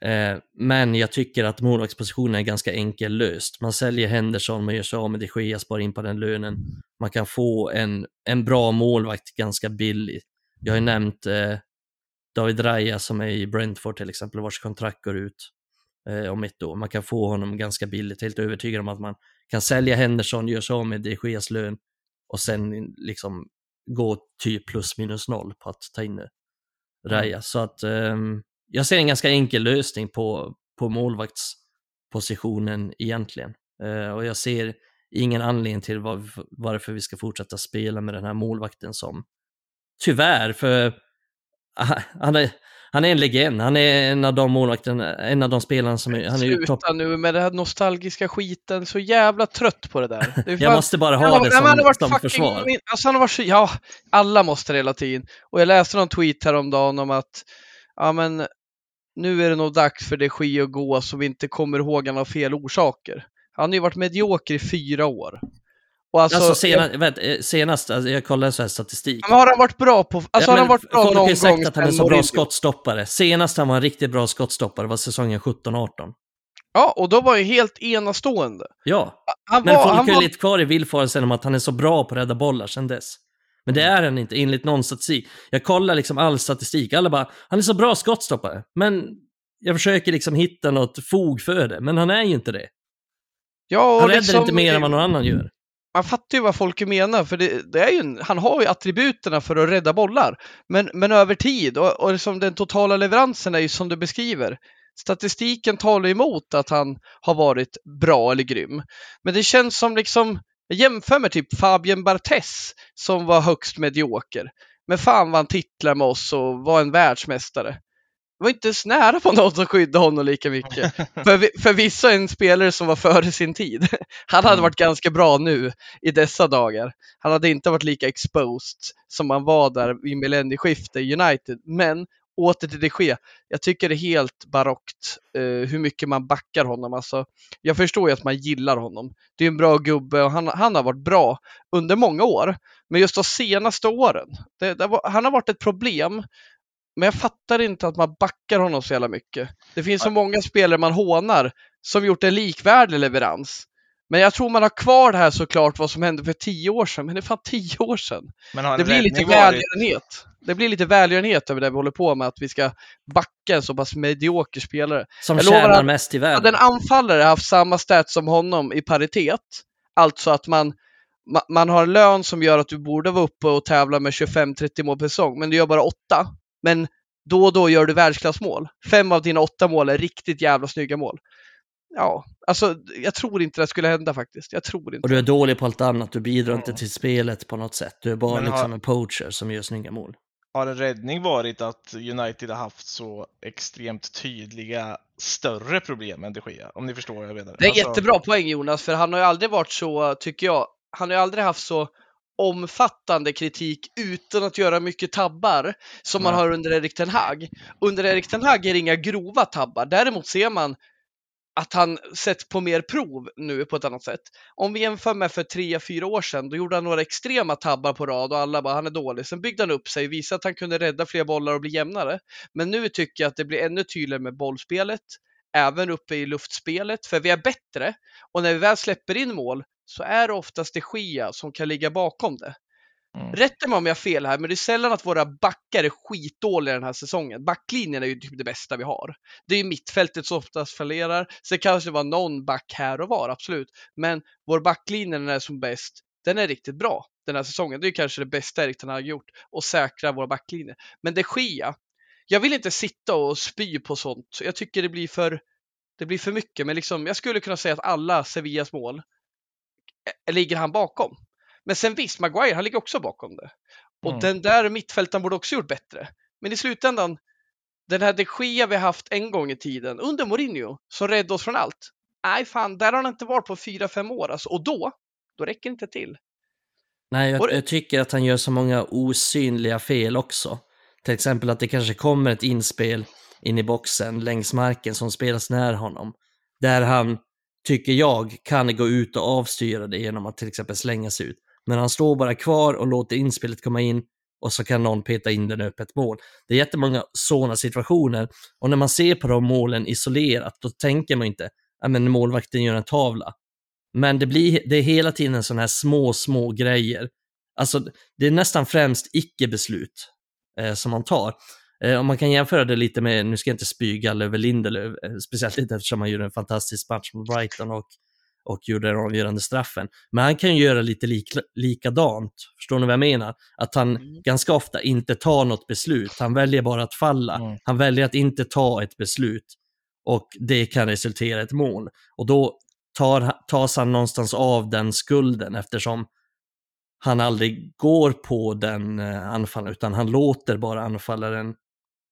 Eh, men jag tycker att målvaktspositionen är ganska enkel löst. Man säljer Henderson, man gör sig av med de Gea, sparar in på den lönen. Man kan få en, en bra målvakt ganska billigt. Jag har ju nämnt eh, David Raya som är i Brentford till exempel, vars kontrakt går ut eh, om ett år. Man kan få honom ganska billigt, helt övertygad om att man kan sälja Henderson, göra sig av med de Geas lön och sen liksom gå typ plus minus noll på att ta in Raya. Så att ehm, jag ser en ganska enkel lösning på, på målvaktspositionen egentligen. Eh, och jag ser ingen anledning till var, varför vi ska fortsätta spela med den här målvakten som tyvärr, för han är, han är en legend. Han är en av de målvakterna, en av de spelarna som är, han är ju topp. Sluta nu med den här nostalgiska skiten, så jävla trött på det där. Det Jag fan- måste bara ha det men han har som, varit som fucking försvar. Alltså han har varit så, ja, alla måste det hela tiden. Och jag läste någon tweet häromdagen om att, ja men, nu är det nog dags för det ske att gå som vi inte kommer ihåg han av fel orsaker. Han har ju varit medioker i fyra år. Och alltså, Alltså, senast, vänta, eh, senast alltså, jag kollade så här statistik. Men har han varit bra på, alltså Ja, har han varit bra folk har någon ju sagt gång att han är sen så bra skottstoppare. Senast han var en riktigt bra skottstoppare var säsongen 17-18. Ja, och då var ju helt enastående. Ja, Han men var, folk han har ju var, lite kvar i villfarelsen om att han är så bra på att rädda bollar sedan dess. Men det är han inte enligt någon statistik. Jag kollar liksom all statistik, alla bara, han är så bra skottstoppare. Men jag försöker liksom hitta något fog för det, men han är ju inte det. Ja, Han räddar liksom- inte mer än vad någon annan gör man fattar ju vad folk menar, för det, det är ju, en- han har ju attributerna för att rädda bollar. Men, men över tid, och, och liksom den totala leveransen är ju som du beskriver. Statistiken talar emot att han har varit bra eller grym. Men det känns som liksom, jag jämför med typ Fabien Barthez som var högst medioker. Men fan vad han titlar med oss och var en världsmästare. Var inte ens nära på någon som skyddade honom lika mycket. [laughs] för, för vissa en spelare som var före sin tid. Han hade Mm. varit ganska bra nu i dessa dagar. Han hade inte varit lika exposed som han var där vid millennieskiftet i United. Men åter till det Gea. Jag tycker det är helt barockt eh, hur mycket man backar honom. Alltså, jag förstår ju att man gillar honom. Det är en bra gubbe och han, han har varit bra under många år. Men just de senaste åren, det, det var, han har varit ett problem. Men jag fattar inte att man backar honom så jävla mycket. Det finns så många spelare man hånar som gjort en likvärdig leverans. Men jag tror man har kvar det här såklart vad som hände för tio år sedan. Men det är fan tio år sedan. Det blir lite välgörenhet. Det blir lite välgörenhet över det vi håller på med, att vi ska backa en så pass medioker spelare. Som Jag tjänar att- mest i Hade världen. en anfallare haft samma stats som honom i paritet, alltså att man, ma- man har en lön som gör att du borde vara uppe och tävla med 25-30 mål per säsong, men du gör bara åtta. Men då och då gör du världsklassmål. Fem av dina åtta mål är riktigt jävla snygga mål. Ja, alltså jag tror inte det skulle hända faktiskt. Jag tror inte. Och du är dålig på allt annat, du bidrar inte Ja. till spelet på något sätt. Du är bara har- liksom en poacher som gör snygga mål. Har en räddning varit att United har haft så extremt tydliga större problem än de Gea? Om ni förstår vad jag menar. Det är Alltså, jättebra poäng Jonas, för han har ju aldrig varit så, tycker jag, han har ju aldrig haft så omfattande kritik utan att göra mycket tabbar som man har under Erik Ten Hag. Under Erik Ten Hag är det inga grova tabbar. Däremot ser man att han sätts på mer prov nu på ett annat sätt. Om vi jämför med för tre, fyra år sedan, då gjorde han några extrema tabbar på rad och alla bara han är dålig. Sen byggde han upp sig, visade att han kunde rädda fler bollar och bli jämnare. Men nu tycker jag att det blir ännu tydligare med bollspelet, även uppe i luftspelet, för vi är bättre. Och när vi väl släpper in mål så är det oftast de Gia som kan ligga bakom det. Mm. Rätta mig om jag har fel här, men det är sällan att våra backar är skitdåliga den här säsongen. Backlinjen är ju typ det bästa vi har. Det är ju mittfältet som oftast fallerar. Sen kanske det var någon back här och var, absolut. Men vår backlinje när den är som bäst, den är riktigt bra den här säsongen. Det är ju kanske det bästa Erik Hag gjort, och säkra vår backlinje. Men det Gia, jag vill inte sitta och spy på sånt. Jag tycker det blir för, det blir för mycket, men liksom, jag skulle kunna säga att alla Sevillas mål ligger han bakom. Men sen visst, Maguire, han ligger också bakom det. Och Mm. den där mittfältaren borde också gjort bättre. Men i slutändan, den här de Gea vi haft en gång i tiden, under Mourinho, som räddade oss från allt. Nej, fan, där har han inte varit på fyra fem år alltså. Och då, då räcker det inte till. Nej, jag, jag tycker att han gör så många osynliga fel också. Till exempel att det kanske kommer ett inspel in i boxen längs marken som spelas nära honom. Där han, tycker jag, kan gå ut och avstyra det genom att till exempel slänga sig ut. Men han står bara kvar och låter inspelet komma in och så kan någon peta in den i öppet mål. Det är jättemånga sådana situationer och när man ser på de målen isolerat då tänker man inte att målvakten gör en tavla. Men det, blir, det är hela tiden sådana här små, små grejer. Alltså, det är nästan främst icke-beslut eh, som man tar. Eh, om man kan jämföra det lite med, nu ska jag inte spy galla över Lindelöf, eh, speciellt inte eftersom han gjorde en fantastisk match mot Brighton och, och gjorde den avgörande straffen. Men han kan ju göra lite lik, likadant, förstår ni vad jag menar? Att han Mm. ganska ofta inte tar något beslut, han väljer bara att falla. Mm. Han väljer att inte ta ett beslut och det kan resultera i ett mål. Och då tar, tas han någonstans av den skulden eftersom han aldrig går på den eh, anfallaren utan han låter bara anfallaren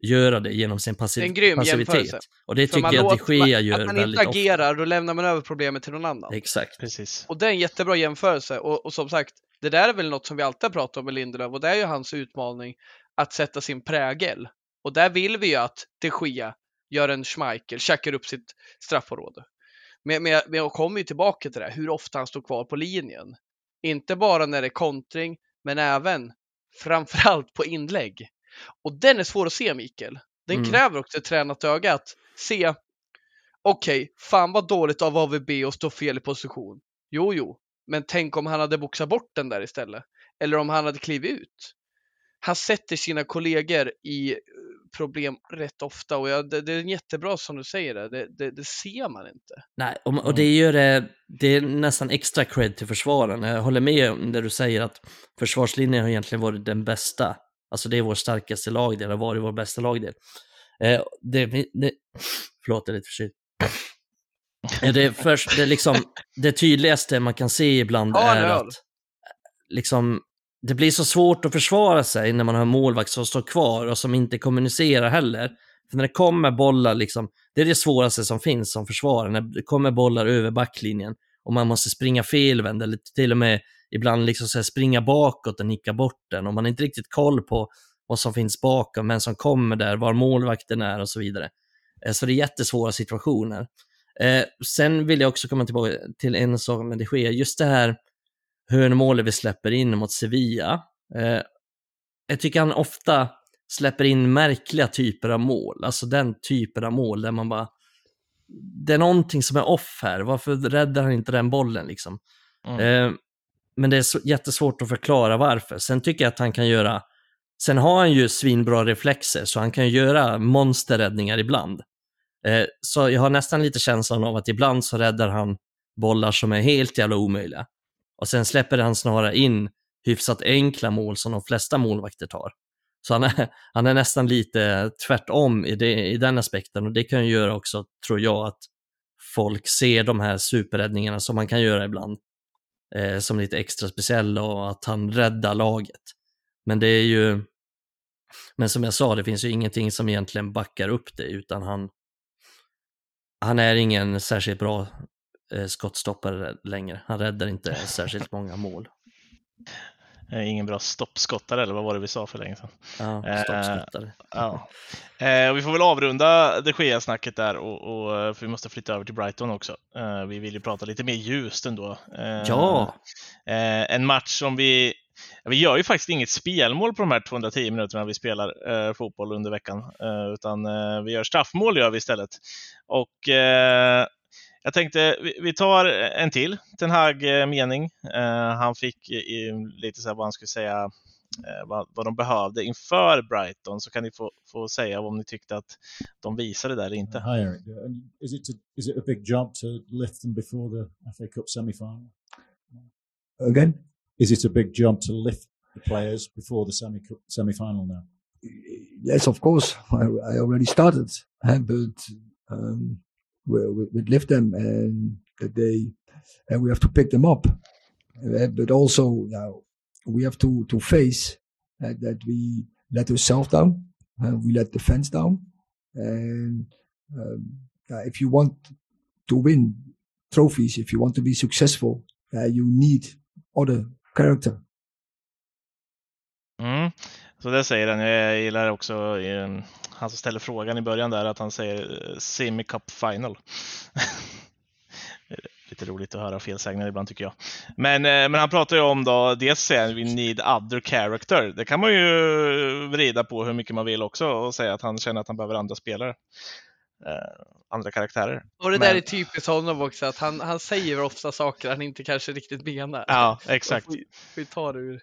göra det genom sin passiv, En grym passivitet. jämförelse. Och det För man tycker jag att de Gea Att gör man väldigt inte agerar, då lämnar man över problemet till någon annan. ofta. Exakt. Precis. Och det är en jättebra jämförelse. Och, och som sagt, det där är väl något som vi alltid har pratat om med Lindelöf och det är ju hans utmaning att sätta sin prägel. Och där vill vi ju att de Gia gör en Schmeichel, checkar upp sitt straffområde. Men, men, men jag kommer ju tillbaka till det, hur ofta han står kvar på linjen. Inte bara när det är kontring, men även framförallt på inlägg. Och den är svår att se, Mikael. Den Mm. kräver också ett tränat öga att se, okej, fan vad dåligt av AVB att stå fel i position. Jo, jo, men tänk om han hade boxat bort den där istället. Eller om han hade klivit ut. Han sätter sina kollegor i eh, problem rätt ofta och jag, det, det är jättebra som du säger det, det, det, det ser man inte. Nej, och, och det gör det, det är nästan extra cred till försvaren. Jag håller med om det du säger att försvarslinjen har egentligen varit den bästa. Alltså det är vår starkaste lagdel, har varit vår bästa lagdel. Eh, det, det, förlåt, jag är lite förkyld. Eh, Det, är först, det, är liksom, det tydligaste man kan se ibland är att liksom, det blir så svårt att försvara sig när man har en målvakt som står kvar och som inte kommunicerar heller. För när det kommer bollar, liksom, det är det svåraste som finns som försvarare, när det kommer bollar över backlinjen och man måste springa felvänd eller till och med ibland liksom så springa bakåt och nicka bort den och man har inte riktigt koll på vad som finns bakom, vem som kommer där, var målvakten är och så vidare. Eh, Så det är jättesvåra situationer. Eh, sen vill jag också komma tillbaka till en sak med det sker, just det här hörnmålet vi släpper in mot Sevilla. Eh, jag tycker han ofta släpper in märkliga typer av mål, alltså den typen av mål där man bara det är någonting som är off här, varför räddar han inte den bollen liksom? Mm. Men det är jättesvårt att förklara varför. Sen tycker jag att han kan göra, sen har han ju svinbra reflexer så han kan göra monsterräddningar ibland. Eh, så jag har nästan lite känslan av att ibland så räddar han bollar som är helt jävla omöjliga. Och sen släpper han snarare in hyfsat enkla mål som de flesta målvakter tar. Så han är, [laughs] han är nästan lite tvärtom i, det, i den aspekten och det kan ju göra också, tror jag, att folk ser de här superräddningarna som man kan göra ibland eh, som lite extra speciella och att han räddar laget. Men det är ju, men som jag sa, det finns ju ingenting som egentligen backar upp det utan han, han är ingen särskilt bra eh, skottstoppare längre. Han räddar inte [laughs] särskilt många mål. Eh, Ingen bra stoppskottare, eller vad var det vi sa för länge sedan? Ja, Eh, stoppskottare. Ja. Eh, och vi får väl avrunda de Gea-snacket där, och, och, för vi måste flytta över till Brighton också. Vi vill ju prata lite mer ljust ändå. Ja, en match som vi... Vi gör ju faktiskt inget spelmål på de här 210 minuterna vi spelar eh, fotboll under veckan, eh, utan eh, vi gör straffmål gör vi istället. Och jag tänkte vi, tar en till Ten Hag-mening. Eh, han fick i, lite så här vad han skulle säga, eh, vad, vad de behövde inför Brighton, så kan ni få, få säga om ni tyckte att de visade det där eller inte. Hi, Eric. Uh, Is it, to, is it a big job to lift them before the FA Cup semi-final? Again, Is it a big job to lift the players before the semi semi-final now? yes, of course. I, I already started, uh, but um, we, we, lift them and that they, and we have to pick them up. Uh, but also, yeah, we have to to face uh, that we let ourselves down, uh, we let the fans down, and um, if you want to win trophies, if you want to be successful, uh, you need other character. Mm. Så det säger han. Jag gillar också eh, han som ställer frågan i början där att han säger eh, Semi Cup Final. [laughs] Lite roligt att höra felsägningar ibland tycker jag. Men, eh, men han pratar ju om då, dels säger we need other character. Det kan man ju vrida på hur mycket man vill också och säga att han känner att han behöver andra spelare. Eh, andra karaktärer. Och det Men- där är typiskt honom också, att han, han säger ofta saker han inte kanske riktigt menar. Ja, exakt. Får, får ta det ur.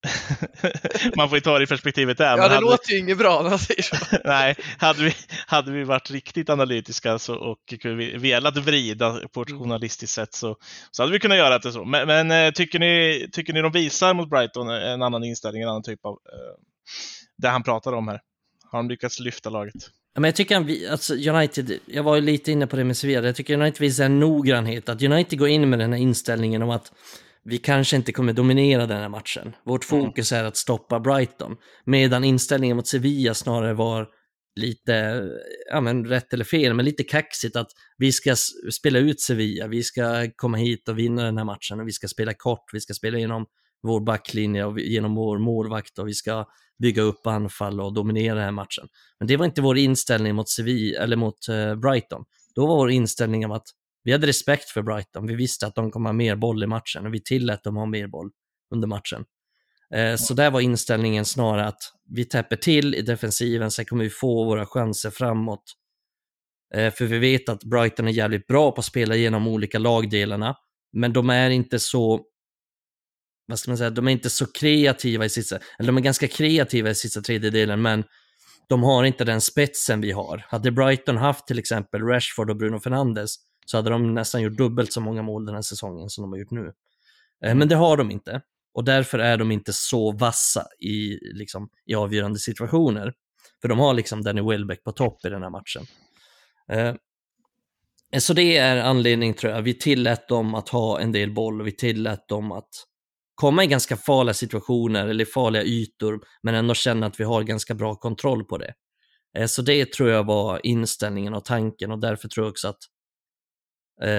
[laughs] man får ju ta det i perspektivet där. Ja, men det hade- låter ju inget bra när han säger så. [laughs] Nej, hade vi, hade vi varit riktigt analytiska så, och velat vrida på ett Mm. journalistiskt sätt så, så hade vi kunnat göra det så. Men, men eh, tycker, ni, tycker ni de visar mot Brighton en annan inställning, en annan typ av... Eh, det han pratar om här? Har de lyckats lyfta laget? Ja, Men jag tycker han, alltså United, jag var ju lite inne på det med Sevilla, jag tycker United visar en noggrannhet, att United går in med den här inställningen om att vi kanske inte kommer dominera den här matchen. Vårt Mm. fokus är att stoppa Brighton, medan inställningen mot Sevilla snarare var lite, ja men rätt eller fel, men lite kaxigt att vi ska spela ut Sevilla, vi ska komma hit och vinna den här matchen och vi ska spela kort, vi ska spela genom vår backlinje och genom vår målvakt och vi ska bygga upp anfall och dominera den här matchen. Men det var inte vår inställning mot Sevilla, eller mot eh, Brighton. Då var vår inställning om att vi hade respekt för Brighton. Vi visste att de kommer ha mer boll i matchen och vi tillät dem ha mer boll under matchen. Eh, så där var inställningen snarare att vi täpper till i defensiven, sen kommer vi få våra chanser framåt. Eh, för vi vet att Brighton är jävligt bra på att spela genom olika lagdelarna, men de är inte så vad ska man säga, de är inte så kreativa i sista, eller de är ganska kreativa i sista tredjedelen, men de har inte den spetsen vi har. Hade Brighton haft till exempel Rashford och Bruno Fernandes så hade de nästan gjort dubbelt så många mål den här säsongen som de har gjort nu. Eh, Men det har de inte och därför är de inte så vassa i, liksom, i avgörande situationer. För de har liksom Danny Welbeck på topp i den här matchen. Eh, så det är anledningen tror jag. Vi tillät dem att ha en del boll och vi tillät dem att komma i ganska farliga situationer eller farliga ytor, men ändå känna att vi har ganska bra kontroll på det. Eh, Så det tror jag var inställningen och tanken och därför tror jag också att,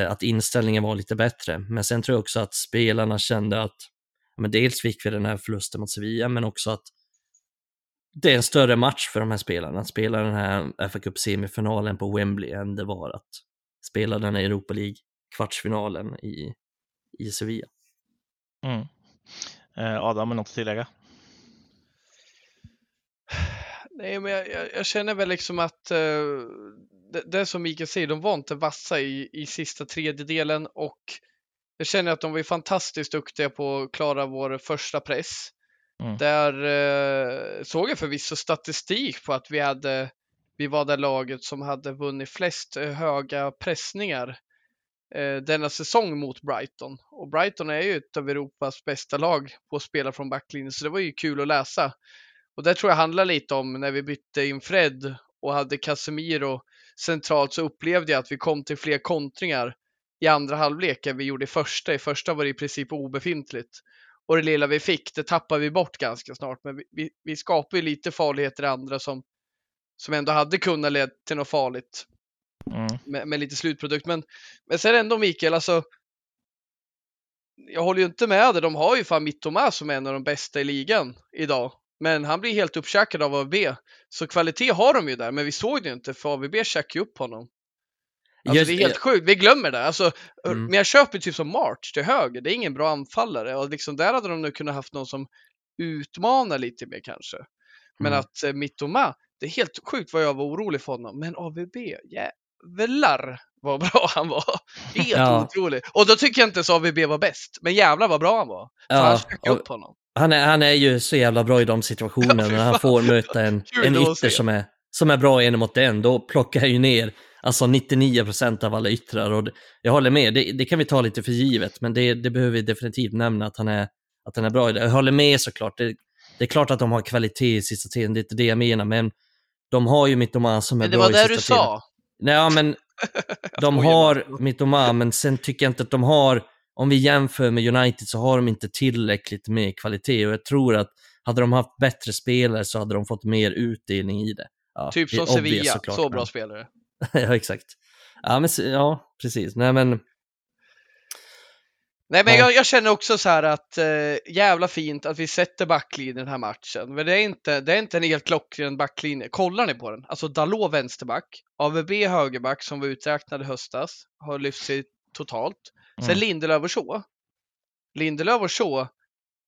att inställningen var lite bättre. Men sen tror jag också att spelarna kände att men dels fick vi den här förlusten mot Sevilla, men också att det är en större match för de här spelarna. Att spela den här FA Cup-semifinalen på Wembley än det var att spela den här Europa League-kvartsfinalen i, i Sevilla. Mm. Eh, Adam, har något att tillägga? Nej, men jag, jag, jag känner väl liksom att eh, det, det är som Mikael säger, de var inte vassa i, i sista tredjedelen och jag känner att de var fantastiskt duktiga på att klara vår första press. Mm. Där eh, såg jag förvisso statistik på att vi hade vi var det laget som hade vunnit flest eh, höga pressningar eh, denna säsong mot Brighton. Och Brighton är ju ett av Europas bästa lag på att spela från backlinjen, så det var ju kul att läsa. Och det tror jag handlar lite om när vi bytte in Fred och hade Casemiro centralt så upplevde jag att vi kom till fler kontringar i andra halvlek än vi gjorde i första. I första var det i princip obefintligt. Och det lilla vi fick, det tappade vi bort ganska snart. Men vi, vi, vi skapade ju lite farligheter i andra som, som ändå hade kunnat leda till något farligt Mm. med, med lite slutprodukt. Men, men sen ändå Mikael, alltså. Jag håller ju inte med dig. De har ju fan Mittoma som är en av de bästa i ligan idag. Men han blir helt uppkäkad av AVB. Så kvalitet har de ju där, men vi såg det ju inte för AVB käkade ju upp honom. Alltså Just- det är helt sjukt, vi glömmer det. Alltså, Mm. Men jag köper typ som March till höger, det är ingen bra anfallare. Och liksom där hade de nu kunnat haft någon som utmanar lite mer kanske. Men Mm. att eh, Mittoma, det är helt sjukt vad jag var orolig för honom. Men AVB, jävlar vad bra [laughs] han var. Helt Ja. otroligt. Och då tycker jag inte så AVB var bäst. Men jävlar vad bra han var. För Ja, han upp honom. Han är, han är ju så jävla bra i de situationerna [laughs] när han får möta en, en ytter som är, som är bra en mot en. Då plockar jag ju ner alltså 99% av alla yttrar. Och det, jag håller med, det, det kan vi ta lite för givet, men det, det behöver vi definitivt nämna att han är, att han är bra i det. Jag håller med såklart. Det, det är klart att de har kvalitet i sista tiden, det är inte det jag menar, men de har ju Mittoma som är det bra var i det sista du tiden. sa. Nej, men [laughs] de har Mittoma, men sen tycker jag inte att de har, om vi jämför med United så har de inte tillräckligt med kvalitet och jag tror att hade de haft bättre spelare så hade de fått mer utdelning i det. Ja, Typ det som obvious Sevilla, såklart, så bra spelare. [laughs] ja, exakt. Ja, men, ja, precis. Nej, men Nej men Ja. jag, jag känner också så här att eh, jävla fint att vi sätter backlinjen i den här matchen. Men det är inte, det är inte en helt klockren backlinje. Kollar ni på den? Alltså Dalot vänsterback, AVB högerback som var uträknad i höstas, har lyft sig totalt. Sen Mm. Lindelöf och Shaw. Lindelöf och Shaw,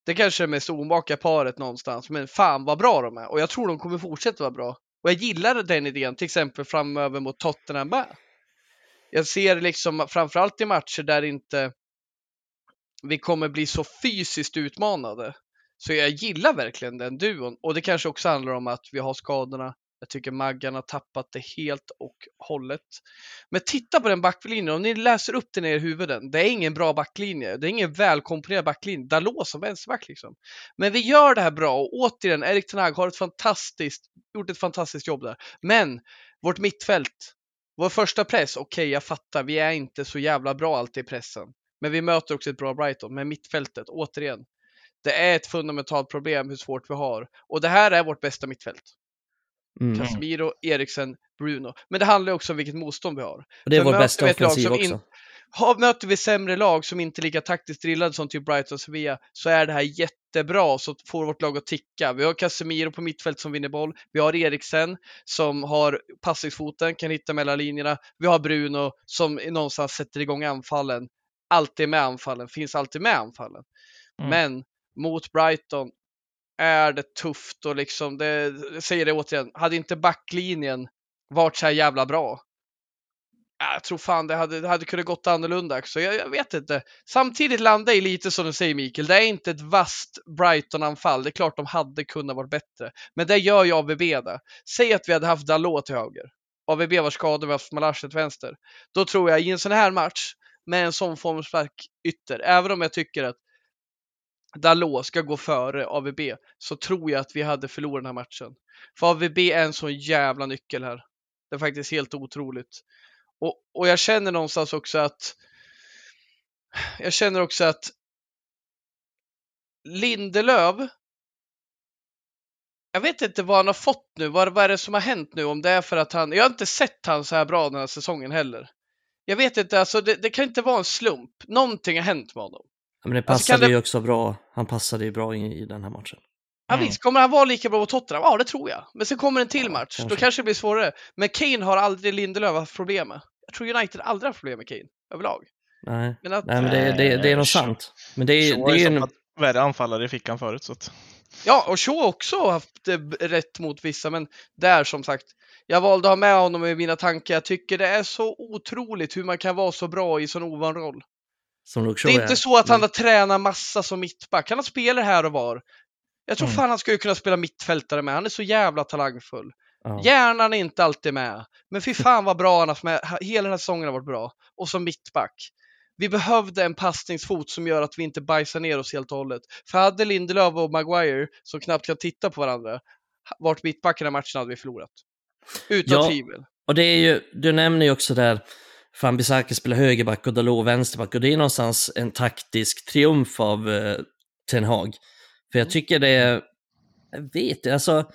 det kanske är det mest omaka paret någonstans, men fan vad bra de är. Och jag tror de kommer fortsätta vara bra. Och jag gillar den idén, till exempel framöver mot Tottenham med. Jag ser liksom framförallt i matcher där inte vi kommer bli så fysiskt utmanade. Så jag gillar verkligen den duon. Och det kanske också handlar om att vi har skadorna. Jag tycker Maggan har tappat det helt och hållet. Men titta på den backlinjen, om ni läser upp den i er huvuden. Det är ingen bra backlinje. Det är ingen välkomponerad backlinje. Dalot som vänsterback liksom. Men vi gör det här bra och återigen, Erik Tenag har ett fantastiskt, gjort ett fantastiskt jobb där. Men vårt mittfält, vår första press, okej jag fattar, vi är inte så jävla bra alltid i pressen. Men vi möter också ett bra Brighton. Men mittfältet, återigen. Det är ett fundamentalt problem hur svårt vi har. Och det här är vårt bästa mittfält mm. Casemiro, Eriksen, Bruno. Men det handlar också om vilket motstånd vi har. Och det är För vår bästa offensiv som också. in- Har, möter vi sämre lag som inte är lika taktiskt drillade som typ Brighton och Sevilla så är det här jättebra så får vårt lag att ticka. Vi har Casemiro på mittfält som vinner boll. Vi har Eriksen som har passningsfoten, kan hitta mellan linjerna. Vi har Bruno som någonstans sätter igång anfallen. Alltid med anfallen, finns alltid med anfallen. Mm. Men mot Brighton är det tufft och liksom, det, jag säger det återigen, hade inte backlinjen varit så här jävla bra Jag tror fan det hade, det hade kunnat gått annorlunda också. Jag, jag vet inte. Samtidigt landar jag lite som du säger Mikael. Det är inte ett vasst Brighton-anfall. Det är klart de hade kunnat vara bättre. Men det gör ju ABB det. Säg att vi hade haft Dalot till höger. ABB var skadad, vi har haft Malash till vänster. Då tror jag i en sån här match med en sån formstark ytter, även om jag tycker att Dalot ska gå före AVB, så tror jag att vi hade förlorat den här matchen. För AVB är en sån jävla nyckel här. Det är faktiskt helt otroligt. Och, och jag känner någonstans också att jag känner också att Lindelöf jag vet inte vad han har fått nu, vad, vad är det som har hänt nu? Om det är för att han, jag har inte sett han så här bra den här säsongen heller. Jag vet inte, alltså det, det kan inte vara en slump. Någonting har hänt med honom. Ja, men det Alltså, passade det- ju också bra. Han passade ju bra i, i den här matchen. Ja, Mm. visst, kommer han vara lika bra på Tottenham? Ja, det tror jag. Men sen kommer en till Ja, match, då kanske. kanske det blir svårare. Men Kane har aldrig Lindelöf haft problem med. Jag tror United aldrig haft problem med Kane, överlag. Nej, Men att, Nej men det, det, det är nog Shaw- sant. Men det är, det är en... värre anfallare i fickan förut. Så att... Ja, och Shaw också har haft eh, rätt mot vissa, men där som sagt, jag valde att ha med honom i mina tankar. Jag tycker det är så otroligt hur man kan vara så bra i sån ovan roll. Det är inte så att han har tränat massa som mittback. Han har spelat här och var. Jag tror Mm. fan han skulle kunna spela mittfältare med. Han är så jävla talangfull. Ja. Hjärnan är inte alltid med. Men fy [laughs] fan vad bra han har med. Hela den här säsongen har varit bra. Och som mittback. Vi behövde en passningsfot som gör att vi inte bajsar ner oss helt och hållet. För hade Lindelöf och Maguire, som knappt kan titta på varandra, varit mittback i den här matchen hade vi förlorat. Utan Ja. tvivel. Och det är ju, du nämner ju också där, Fambisaki spelar högerback och Dalot vänsterback och det är någonstans en taktisk triumf av eh, Ten Hag. För jag tycker det jag vet inte, alltså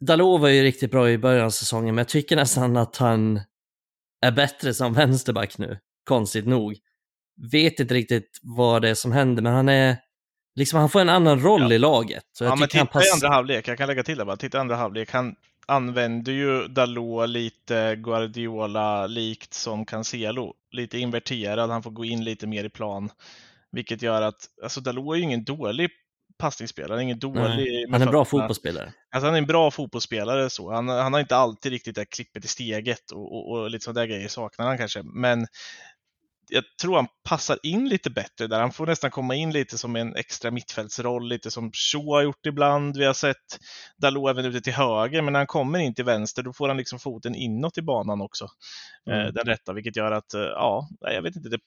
Dalot var ju riktigt bra i början av säsongen men jag tycker nästan att han är bättre som vänsterback nu, konstigt nog. Vet inte riktigt vad det är som händer men han är, liksom han får en annan roll Ja. i laget. Så jag Ja, men tycker han titta i pass- andra halvlek, jag kan lägga till det bara. Titta i andra halvlek. Han använder ju Dalot lite Guardiola-likt som Cancelo. Lite inverterad, han får gå in lite mer i plan. Vilket gör att, alltså Dalot är ju ingen dålig passningsspelare, han är ingen dålig han är en bra fotbollsspelare. Alltså han är en bra fotbollsspelare så. Han, han har inte alltid riktigt det klippet i steget och, och, och lite sådana där grejer saknar han kanske. Men jag tror han passar in lite bättre där. Han får nästan komma in lite som en extra mittfältsroll, lite som Shaw har gjort ibland. Vi har sett Dalot även ute till höger, men när han kommer in till vänster då får han liksom foten inåt i banan också. Mm. Eh, den rätta, vilket gör att, eh, ja, jag vet inte, det,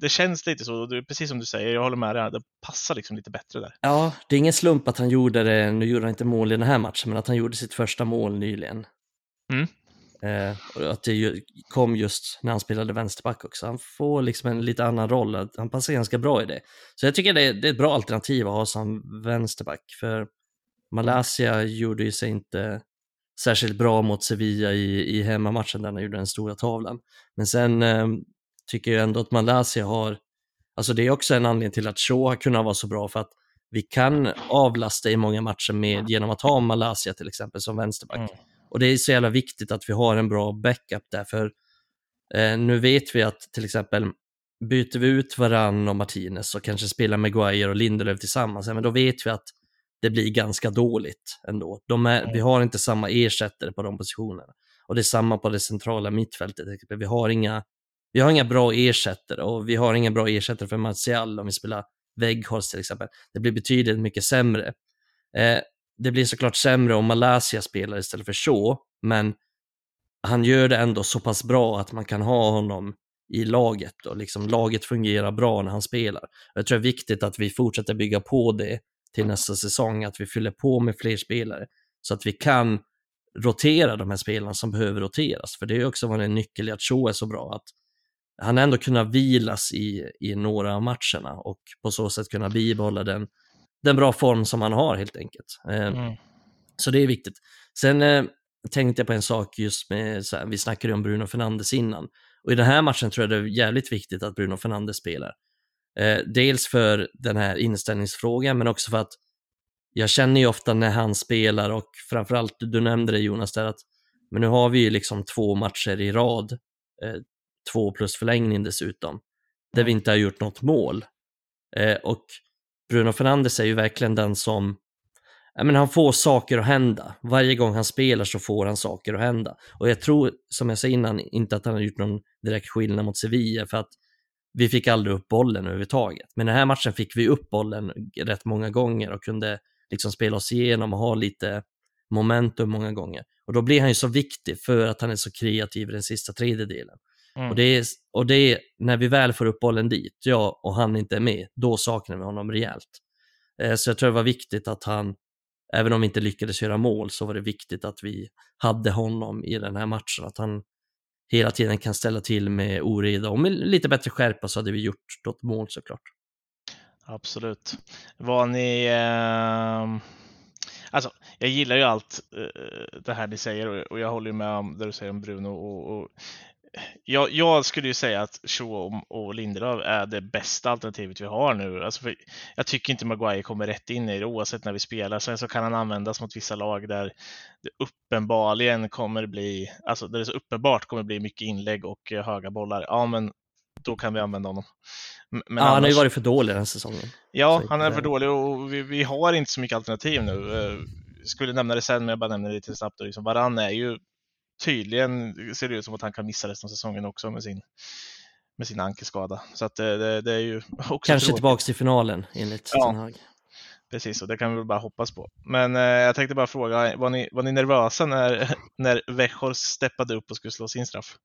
det, känns lite så. Det precis som du säger, jag håller med dig, det passar liksom lite bättre där. Ja, det är ingen slump att han gjorde det, nu gjorde han inte mål i den här matchen, men att han gjorde sitt första mål nyligen. Mm. Eh, och att det ju kom just när han spelade vänsterback också. Han får liksom en lite annan roll, han passar ganska bra i det. Så jag tycker det är, det är ett bra alternativ att ha som vänsterback, för Malaysia gjorde ju sig inte särskilt bra mot Sevilla i, i hemmamatchen där han gjorde den stora tavlan. Men sen eh, tycker jag ändå att Malaysia har, alltså det är också en anledning till att Shaw har kunnat vara så bra för att vi kan avlasta i många matcher med genom att ha Malaysia till exempel som vänsterback. Mm. Och det är så jävla viktigt att vi har en bra backup där, för eh, nu vet vi att till exempel byter vi ut Varann och Martinez och kanske spelar Maguire och Lindelöf tillsammans, men då vet vi att det blir ganska dåligt ändå. De är, vi har inte samma ersättare på de positionerna. Och det är samma på det centrala mittfältet. Vi har inga, vi har inga bra ersättare och vi har inga bra ersättare för Martial om vi spelar Weghorst till exempel. Det blir betydligt mycket sämre. Eh, det blir såklart sämre om Malaysia spelar istället för Shaw, men han gör det ändå så pass bra att man kan ha honom i laget och liksom laget fungerar bra när han spelar. Jag tror det är viktigt att vi fortsätter bygga på det till nästa säsong, att vi fyller på med fler spelare så att vi kan rotera de här spelarna som behöver roteras. För det är också varit en nyckel i att Shaw är så bra, att han ändå kunna vilas i, i några av matcherna och på så sätt kunna bibehålla den, den bra form som han har helt enkelt. Eh, Mm. så det är viktigt. Sen eh, tänkte jag på en sak just med, så här, vi snackade om Bruno Fernandes innan. Och i den här matchen tror jag det är jävligt viktigt att Bruno Fernandes spelar. Eh, dels för den här inställningsfrågan, men också för att jag känner ju ofta när han spelar och framförallt, du nämnde det Jonas där, att men nu har vi ju liksom två matcher i rad, eh, två plus förlängning dessutom, där vi inte har gjort något mål. Eh, och Bruno Fernandes är ju verkligen den som ja, men han får saker att hända. Varje gång han spelar så får han saker att hända. Och jag tror, som jag sa innan, inte att han har gjort någon direkt skillnad mot Sevilla för att vi fick aldrig upp bollen överhuvudtaget. Men den här matchen fick vi upp bollen rätt många gånger och kunde liksom spela oss igenom och ha lite momentum många gånger. Och då blir han ju så viktig för att han är så kreativ i den sista tredjedelen. Mm. Och, det är, och det är när vi väl får upp bollen dit, ja, och han inte är med, då saknar vi honom rejält. Eh, så jag tror det var viktigt att han, även om vi inte lyckades göra mål, så var det viktigt att vi hade honom i den här matchen. Att han hela tiden kan ställa till med oreda och med lite bättre skärpa så hade vi gjort något mål såklart. Absolut. Var ni... Eh, alltså, jag gillar ju allt eh, det här ni säger och, och jag håller ju med om det du säger om Bruno. Och, och jag, jag skulle ju säga att Shaw och, Lindelöf är det bästa alternativet vi har nu. Alltså jag tycker inte Maguire kommer rätt in i det oavsett när vi spelar. Sen så kan han användas mot vissa lag där det uppenbarligen kommer bli, alltså där det så uppenbart kommer bli mycket inlägg och eh, höga bollar. Ja, men då kan vi använda honom. Men ja, han har ju annars- varit för dålig den här säsongen. Ja, han är inte- för dålig och vi, vi har inte så mycket alternativ nu. Eh, Skulle nämna det sen, men jag bara nämner det lite snabbt. Liksom, Varann är ju tydligen, ser det ut som att han kan missa resten av säsongen också med sin, med sin ankelskada. Så att det, det, det är ju [laughs] också Kanske tråkigt. tillbaks till finalen enligt Ja. Ten Hag. Precis, och det kan vi väl bara hoppas på. Men eh, jag tänkte bara fråga, var ni, var ni nervösa när, [laughs] när Weghorst steppade upp och skulle slå sin straff?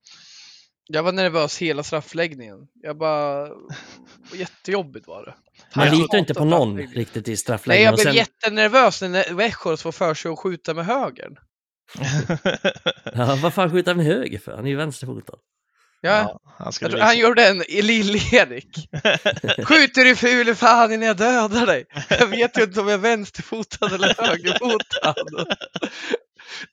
Jag var nervös hela straffläggningen. Jag bara... [laughs] Jättejobbigt var det. Man litar inte på någon riktigt i Nej, straffläggningen. jag Och blev sen- jättenervös när Weghorst får för sig att skjuta med högern. Ja, vad fan skjuter han med höger för? Han är ju vänsterfotad. Ja, han, jag tror, han gjorde en i Lill-Erik. [laughs] Skjuter du ful fan innan jag dödar dig? Jag vet ju inte om jag är vänsterfotad eller högerfotad.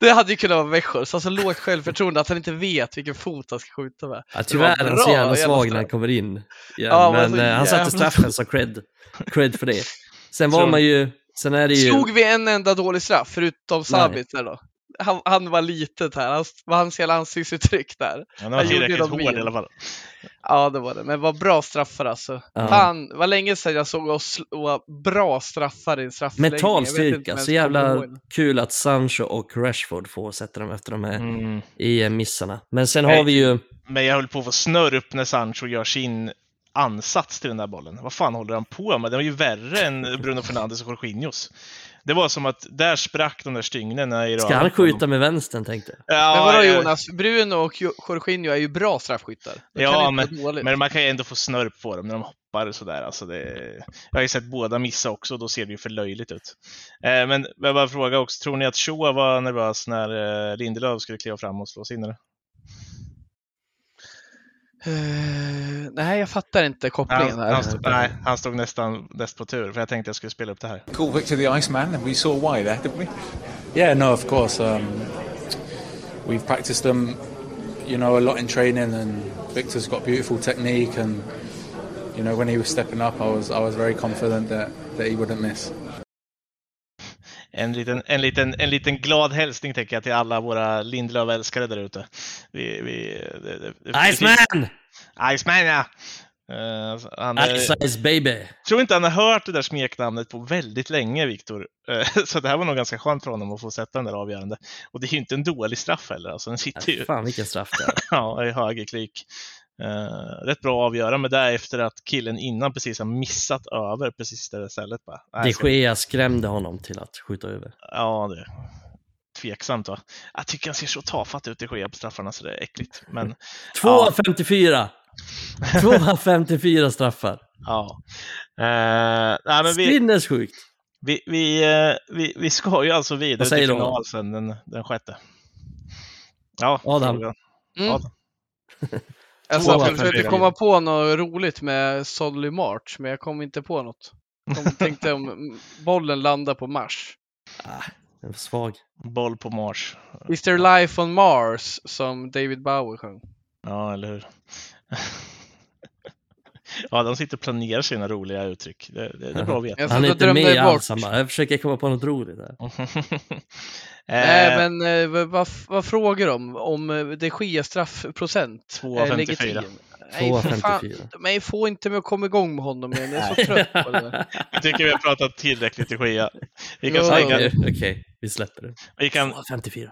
Det hade ju kunnat vara Weghorst, alltså lågt självförtroende att han inte vet vilken fot han ska skjuta med. Ja, tyvärr är han så jävla svag när han kommer in. igen. Ja, men men så eh, han satte straffen så cred. Cred för det. Sen var man ju, sen är det ju... Slog vi en enda dålig straff förutom Sabitzer då? Han, han var litet här, han, var hans hela ansiktsuttryck där. Han var han gjorde tillräckligt dem hård i alla fall. Ja, det var det. Men vad bra straffar alltså. Ja. Fan, vad länge sedan jag såg oss slå bra straffar i en straffläggning. Mental styrka, så jävla kul att Sancho och Rashford får sätta dem efter de här Mm. EM-missarna. Men sen Nej. har vi ju, Men jag höll på att få snör upp när Sancho gör sin ansats till den där bollen. Vad fan håller han på med? Den var ju värre än Bruno Fernandes och Jorginhos. Det var som att där sprack de där stygnen i ska han skjuta med vänstern tänkte jag. Ja, Men vadå jag- Jonas, Bruno och Jo- Jorginho är ju bra straffskyttar. Det Ja, men-. Men man kan ju ändå få snörp på dem när de hoppar och sådär. Alltså det... Jag har ju sett båda missa också och då ser det ju för löjligt ut. Eh, men jag bara fråga också, tror ni att Shoa var nervös när eh, Lindelöf skulle kliva fram och slå sin? Eller? Eh, nej, jag fattar inte kopplingen Han, här. han, stod, nej, han stod nästan näst på tur för jag tänkte jag skulle spela upp det här. Call Victor the Iceman, and we saw why there, didn't we? Yeah, no, of course. Um, we've practiced them, you know, a lot in training, and Victor's got beautiful technique. And you know, when he was stepping up, I was I was very confident that that he wouldn't miss. En liten, en, liten, en liten glad hälsning tänker jag till alla våra Lindelöf-älskare där ute. Vi, vi, det, det, det, Iceman! Iceman ja! Eh, han, Ice Baby! tror inte han har hört det där smeknamnet på väldigt länge, Viktor. Eh, [laughs] Så det här var nog ganska skönt för honom att få sätta den där avgörande. Och det är ju inte en dålig straff heller. Alltså, den sitter ju Fan vilken straff det är. [laughs] ja, i högerklik. Uh, rätt bra att avgöra, men därefter att killen innan precis har missat över precis det där stället. Bara. De Gea skrämde honom till att skjuta över. Ja, det är tveksamt va. Jag tycker han ser så tafatt ut i Gea på straffarna så det är äckligt. Men [laughs] 2 av 54! 2 [laughs] av 54 straffar. ja. Uh, nej, men vi, Sinnessjukt! vi, vi, eh, vi, vi ska ju alltså vidare till final sen den, den sjätte. Ja, Adam. fråga. Mm. Adam. [laughs] Jag och fem försökte komma på något roligt med Solly March, men jag kom inte på något. Jag [laughs] tänkte om bollen landar på Mars. Den var svag. Boll på Mars. Is there life on Mars? Som David Bowie sjöng. Ja, eller hur? [laughs] ja, de sitter och planerar sina roliga uttryck. Det, det, det är bra att veta. Jag Han är inte med alls. Han bara, jag försöker komma på något roligt. [laughs] Nej, Eh, men eh, vad, vad, frågar de? Om eh, det sker straffprocent? Två av är 54. legitim? 2 för fan. 54. Men få inte mig att komma igång med honom igen. Jag är så trött på det där. [laughs] Jag tycker vi har pratat tillräckligt i Skia. Vi kan Ja, slänga... Okej, okej, vi släpper det. Vi kan... 2 54.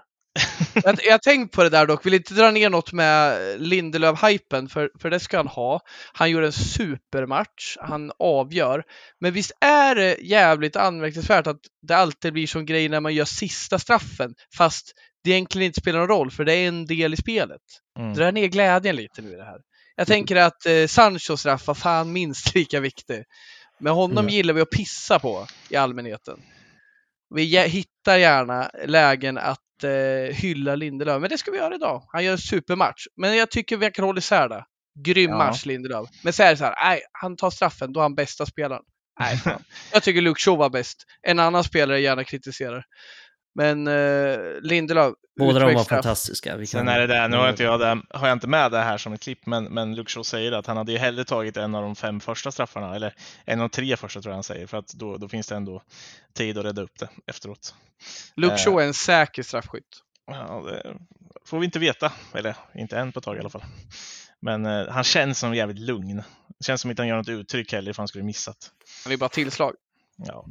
Jag, jag har tänkt på det där dock, vill inte dra ner något med Lindelöf-hypen, för, för det ska han ha. Han gjorde en supermatch, han avgör. Men visst är det jävligt anmärkningsvärt att det alltid blir som grej när man gör sista straffen, fast det egentligen inte spelar någon roll, för det är en del i spelet. Mm. Dra ner glädjen lite nu i det här. Jag tänker att eh, Sanchos straff var fan minst [laughs] lika viktig. Men honom Mm. gillar vi att pissa på i allmänheten. Vi hittar gärna lägen att eh, hylla Lindelöf, men det ska vi göra idag. Han gör en supermatch, men jag tycker vi kan hålla isär det. Grym Ja. match Lindelöf. Men så är det så här, nej, han tar straffen, då är han bästa spelaren. Nej, [laughs] jag tycker Luke Shaw var bäst. En annan spelare gärna kritiserar. Men eh, Lindelöf, Båda de var fantastiska. Vi Sen kan- är det där, nu har inte jag, det, har jag inte med det här som ett klipp, men, men Shaw säger att han hade ju hellre tagit en av de fem första straffarna, eller en av de tre första tror jag han säger, för att då, då finns det ändå tid att rädda upp det efteråt. Luke Eh. Är en säker straffskytt. Ja, det får vi inte veta, eller inte än på ett tag i alla fall. Men eh, han känns som jävligt lugn. Det känns som att han gör något uttryck heller ifall han skulle missat. Han är bara tillslag. Ja,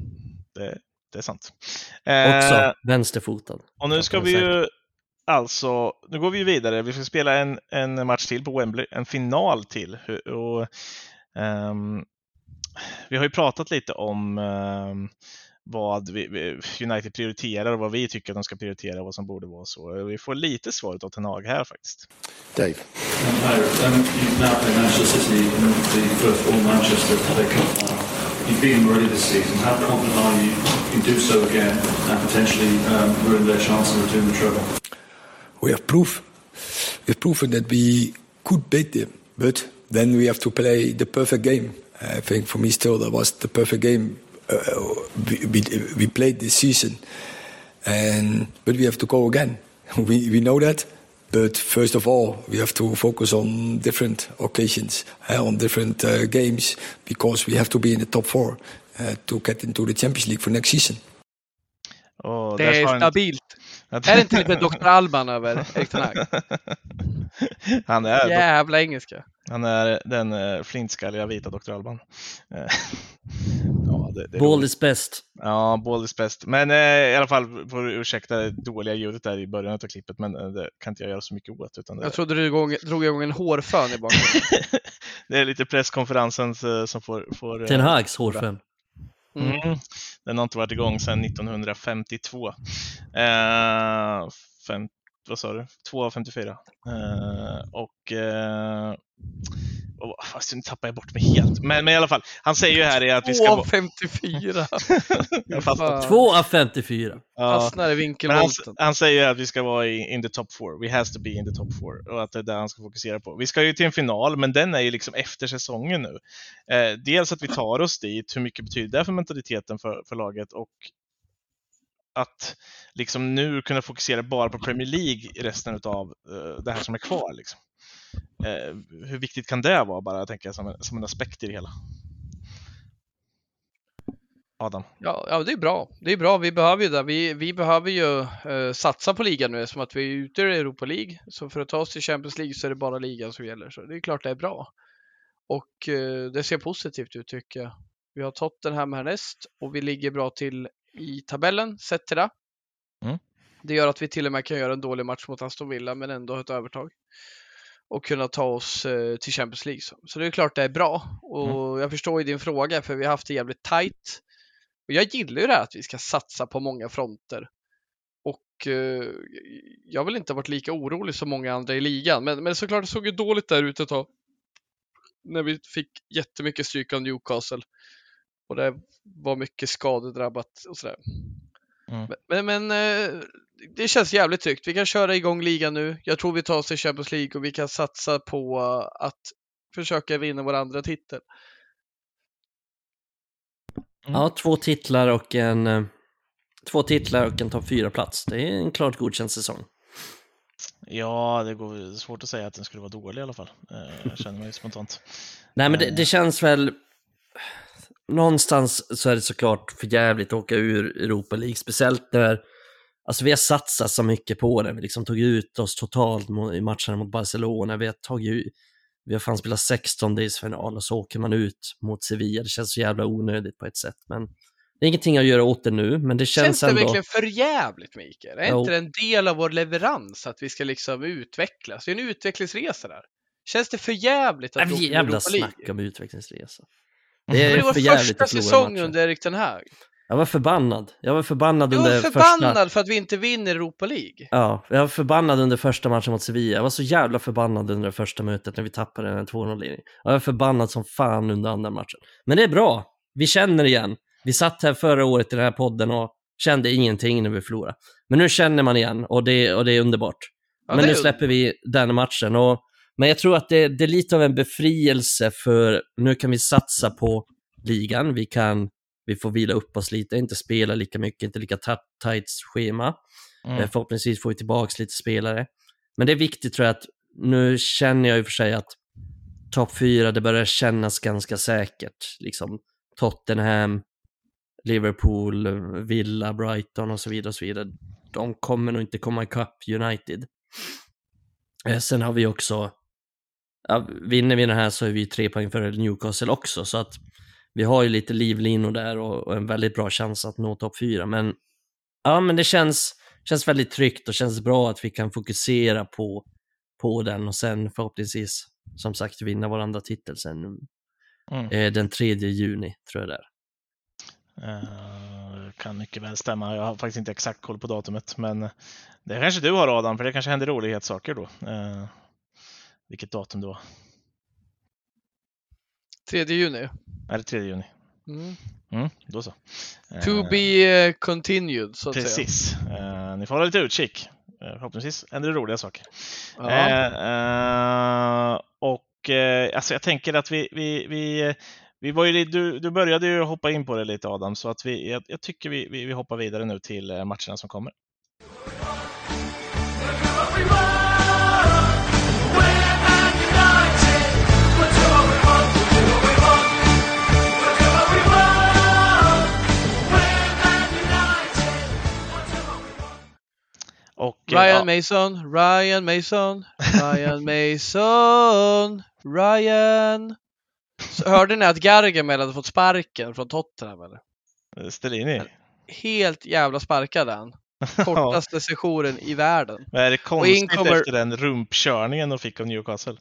det, det är sant. Också Eh, vänsterfotad. och nu ska vi ju alltså, nu går vi ju vidare. Vi ska spela en, en match till på Wembley, en final till. Och, ehm, vi har ju pratat lite om ehm, vad vi, United prioriterar och vad vi tycker att de ska prioritera och vad som borde vara så. Vi får lite svar av Ten Hag här faktiskt. Dave. Um, you've now played Manchester City in the first all Manchester Cup final. You've beaten them already this season. How confident are you you can do so again and potentially um, ruin their chance of doing the treble? We have proof. We've proven that we could beat them, but then we have to play the perfect game. I think for me, still, that was the perfect game uh, we, we, we played this season. And but we have to go again. [laughs] We we know that. But first of all, we have to focus on different occasions, uh, on different uh, games, because we have to be in the top four uh, to get into the Champions League for next season. Och Det där är sa han- stabilt. Är det inte lite Dr. Alban över Erik Ten Hag? han, är, Jävla engelska. han är den flintskalliga vita Dr. Alban. Ja, det, det roligt. is best. Ja, ball is best. Men eh, i alla fall, får du ursäkta det dåliga ljudet där i början av klippet, men eh, det kan inte jag göra så mycket åt. Utan det, Jag trodde du igång, drog igång en hårfön i bakgrunden. [laughs] det är lite presskonferensen eh, som får... får eh, Ten Hags hårfön. Mm. Mm. Den har inte varit igång sedan 1952. Eh, fem, vad sa du? 2 av 54. Eh, och... Eh, och fast nu tappar jag bort mig helt. Men, men i alla fall, han säger ju här är att vi ska... Två av vara- 54. [laughs] Jag fattar. Fan. 2 av 54. Ja. Fastnar i Men han, vinkelvolten. han säger att vi ska vara i in the top four. We has to be in the top four. Och att det är det han ska fokusera på. Vi ska ju till en final, men den är ju liksom efter säsongen nu. Eh, dels att vi tar oss dit, hur mycket betyder det för mentaliteten för, för laget och att liksom nu kunna fokusera bara på Premier League i resten av eh, det här som är kvar. Liksom. Eh, hur viktigt kan det vara bara, tänker jag, som en, som en aspekt i det hela? Adam? Ja, ja, det är bra. Det är bra. Vi behöver ju det. Vi, vi behöver ju eh, satsa på ligan nu eftersom att vi är ute i Europa League. Så för att ta oss till Champions League så är det bara ligan som gäller. Så det är klart det är bra. Och eh, det ser positivt ut tycker jag. Vi har Tottenham härnäst och vi ligger bra till i tabellen sett till det. Mm. Det gör att vi till och med kan göra en dålig match mot Aston Villa men ändå ha ett övertag. Och kunna ta oss eh, till Champions League. Så. det är klart det är bra. Och jag förstår ju din fråga för vi har haft det jävligt tight. Och jag gillar ju det här att vi ska satsa på många fronter. Och eh, jag väl inte varit lika orolig som många andra i ligan. Men, men såklart det såg ju dåligt där ute ett tag. När vi fick jättemycket stryk av Newcastle. Och det var mycket skadedrabbat och sådär. Mm. Men, men eh, det känns jävligt tryggt. Vi kan köra igång ligan nu. Jag tror vi tar oss till Champions League och vi kan satsa på att försöka vinna vår andra titel. Ja, två titlar och en... eh, Två titlar och en topp fyra plats Det är en klart godkänd säsong. Ja, det går svårt att säga att den skulle vara dålig i alla fall. Eh, jag känner mig spontant. Nej, men det, det känns väl... Någonstans så är det såklart för jävligt att åka ur Europa League, speciellt när Alltså vi har satsat så mycket på det, vi liksom tog ut oss totalt i matcherna mot Barcelona, vi har tagit vi har fan spelat 16 days final och så åker man ut mot Sevilla. Det känns så jävla onödigt på ett sätt, men det är ingenting att göra åt det nu, men det känns, Känns det ändå... verkligen för jävligt Mikael? Är Jo. inte det en del av vår leverans att vi ska liksom utvecklas? Det är en utvecklingsresa där. Känns det för jävligt att Nej, åker jävla Europa League? snack om utvecklingsresa. Det Det är [laughs] för jävligt första att förlora säsong matchen. under Erik Ten Hag. Jag var förbannad. Jag var förbannad Du under var första... förbannad för att vi inte vinner Europa League. Ja, jag var förbannad under första matchen mot Sevilla. Jag var så jävla förbannad under det första mötet när vi tappade en 2-0-ledning. Jag var förbannad som fan under andra matchen. Men det är bra. Vi känner igen. Vi satt här förra året i den här podden och kände ingenting när vi förlorade. Men nu känner man igen och det, och det är underbart. Ja, men det nu släpper vi den matchen. Och, men jag tror att det, det är lite av en befrielse för nu kan vi satsa på ligan. Vi kan vi får vila upp oss lite, inte spela lika mycket, inte lika tight schema. Mm. Eh, Förhoppningsvis får vi tillbaka lite spelare. Men det är viktigt tror jag att nu känner jag i och för sig att topp fyra, det börjar kännas ganska säkert. Liksom Tottenham, Liverpool, Villa, Brighton och så vidare. Och så vidare. De kommer nog inte komma ikapp United. Eh, Sen har vi också, ja, vinner vi den här så är vi tre poäng före Newcastle också. Så att vi har ju lite livlinor där och, och en väldigt bra chans att nå topp fyra. Men ja, men det känns, känns väldigt tryggt och känns bra att vi kan fokusera på, på den och sen förhoppningsvis som sagt vinna vår andra titel sen Mm. eh, den 3 juni tror jag det är. Eh, kan mycket väl stämma. Jag har faktiskt inte exakt koll på datumet, men det kanske du har Adam, för det kanske händer rolighetssaker då. Eh, vilket datum då? 3 juni. Är det 3 juni? Mm. Mm, då så. To Eh, be eh, continued, så att säga. Precis. Eh, ni får hålla lite utkik. Förhoppningsvis händer det roliga saker. Ja. Och alltså jag tänker att vi, vi, vi, vi var ju, du, du började ju hoppa in på det lite Adam, så att vi, jag, jag tycker vi, vi, vi hoppar vidare nu till matcherna som kommer. Och, eh, Ryan ja, Mason, Ryan Mason, Ryan [laughs] Mason, Ryan. Så hörde ni att Gargamel hade fått sparken från Tottenham eller? Stellini. Helt jävla sparkad han. [laughs] Kortaste sessionen i världen. Vad är det konstigt in kommer- efter den rumpkörningen de fick av Newcastle?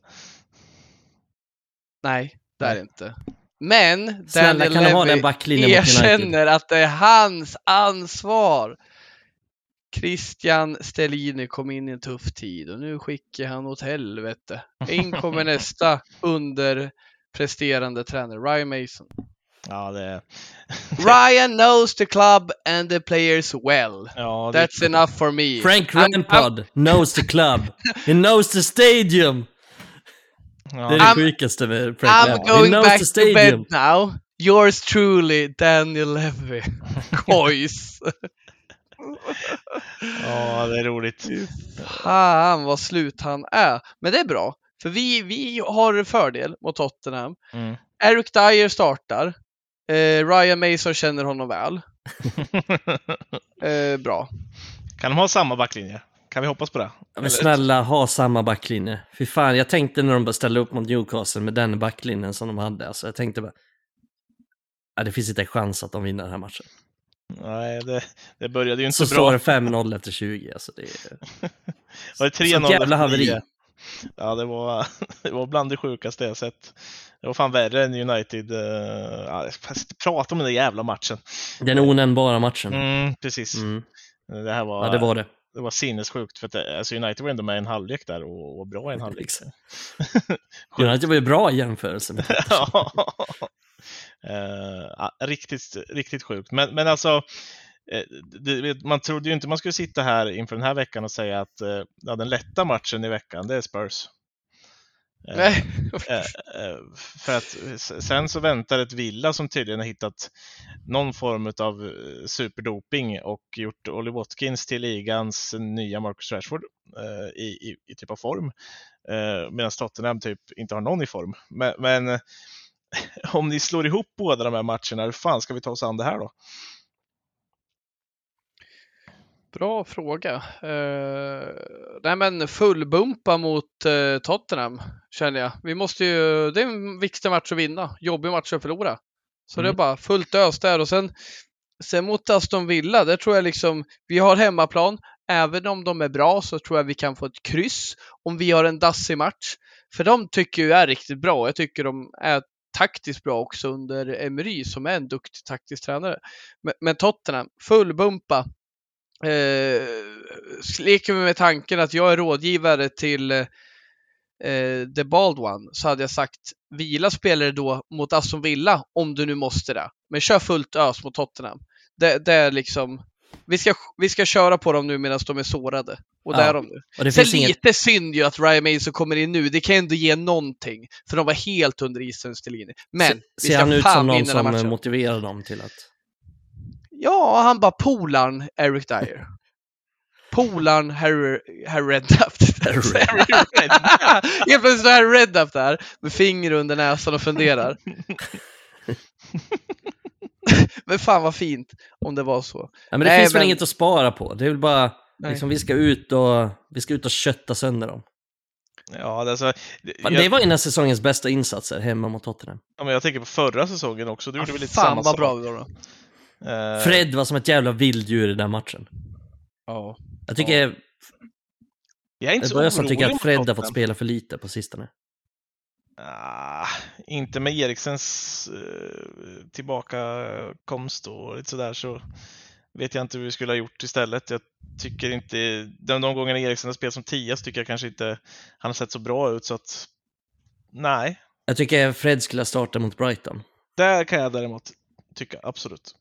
Nej, det är det inte. Men Snälla Daniel kan du ha den Levy erkänner att det är hans ansvar. Christian Stellini kom in i en tuff tid och nu skickar han åt helvete. In kommer nästa underpresterande tränare, Ryan Mason. Ja, det, Ryan knows the club and the players well. ja, det, That's enough for me. Frank Rampard knows the club. He knows the stadium. ja, Det är det I'm- sjukaste med Frank I'm Lampard. Going knows back the to stadium. bed now. Yours truly, Daniel Levy. [laughs] Kois. Ja, det är roligt. Fan vad slut han är. Men det är bra. För vi, vi har fördel mot Tottenham. Mm. Eric Dyer startar. Eh, Ryan Mason känner honom väl. [laughs] Eh, bra. kan de ha samma backlinje? Kan vi hoppas på det? Ja, Men snälla, ha samma backlinje. Fy fan, jag tänkte när de bara ställde upp mot Newcastle med den backlinjen som de hade, alltså jag tänkte bara, ja, det finns inte en chans att de vinner den här matchen. Nej, det, det började ju inte Så så står bra. det 5-0 efter 20, alltså det är... [laughs] Var det 3-0 Sånt jävla efter haveri. Ja, det var, [laughs] det var bland det sjukaste jag sett. Det var fan värre än United. Uh, ja, prata om den där jävla matchen. Den onämnbara matchen. Mm, precis. Mm. Det här var, Ja, det var det. det var sinnessjukt. För att, det- alltså United var ändå med i en halvlek där och var bra i en halvlek. United var ju bra i jämförelse med [laughs] Ja. Eh, riktigt, riktigt sjukt. Men, men alltså, eh, det, man trodde ju inte man skulle sitta här inför den här veckan och säga att eh, ja, den lätta matchen i veckan, det är Spurs. Eh, Nej. eh, eh, för att sen så väntar ett Villa som tydligen har hittat någon form av superdoping och gjort Ollie Watkins till ligans nya Marcus Rashford i, i, i typ av form. Medan Tottenham typ inte har någon i form. Men, men [laughs] om ni slår ihop båda de här matcherna, hur fan ska vi ta oss an det här då? Bra fråga. Uh, nej men fullbumpa mot uh, Tottenham känner jag. Vi måste ju, det är en viktig match att vinna. Jobbig match att förlora. Så mm. det är bara fullt ös där och sen, sen mot Aston Villa, där tror jag liksom, vi har hemmaplan. Även om de är bra så tror jag vi kan få ett kryss om vi har en dassig match. För de tycker jag är riktigt bra. Jag tycker de är taktiskt bra också under Emery som är en duktig taktisk tränare. Men, men Tottenham, fullbumpa. Eh, leker vi med tanken att jag är rådgivare till eh, The Bald One så hade jag sagt vila spelare då mot Aston Villa om du nu måste det. Men kör fullt ös mot Tottenham. Det, det är liksom vi ska, vi ska köra på dem nu medan de är sårade. Och ja. där är de nu. Och det Sen lite inget... synd ju att Ryan Mason kommer in nu. Det kan ändå ge någonting. För de var helt under isens linje. Men Se, vi ska Ser han ut som någon som motiverar dem till att... Ja, han bara polarn Eric Dyer. [laughs] Polarn Harry, Harry. [laughs] [laughs] Helt plötsligt står Harry Redknapp där med finger under näsan och funderar. [laughs] men fan vad fint om det var så. Ja, men det Nej, finns men... väl inget att spara på. Det är väl bara, liksom, vi ska ut och, vi ska ut och kötta sönder dem. Ja, alltså, jag... Det var en av säsongens bästa insatser hemma mot Tottenham. Ja, men jag tänker på förra säsongen också. Du gjorde ja, väl lite fan samma vad bra vi var då. Uh... Fred var som ett jävla vilddjur i den matchen. Ja. Jag tycker... Ja. Jag är inte det är jag som tycker att Fred har fått spela för lite på sistone. Ah, inte med Eriksens eh, tillbakakomst och lite sådär så vet jag inte hur vi skulle ha gjort istället. Jag tycker inte, de, de gångerna Eriksen har spelat som tia så tycker jag kanske inte han har sett så bra ut så att nej. Jag tycker Fred skulle ha startat mot Brighton. Där kan jag däremot tycka, absolut.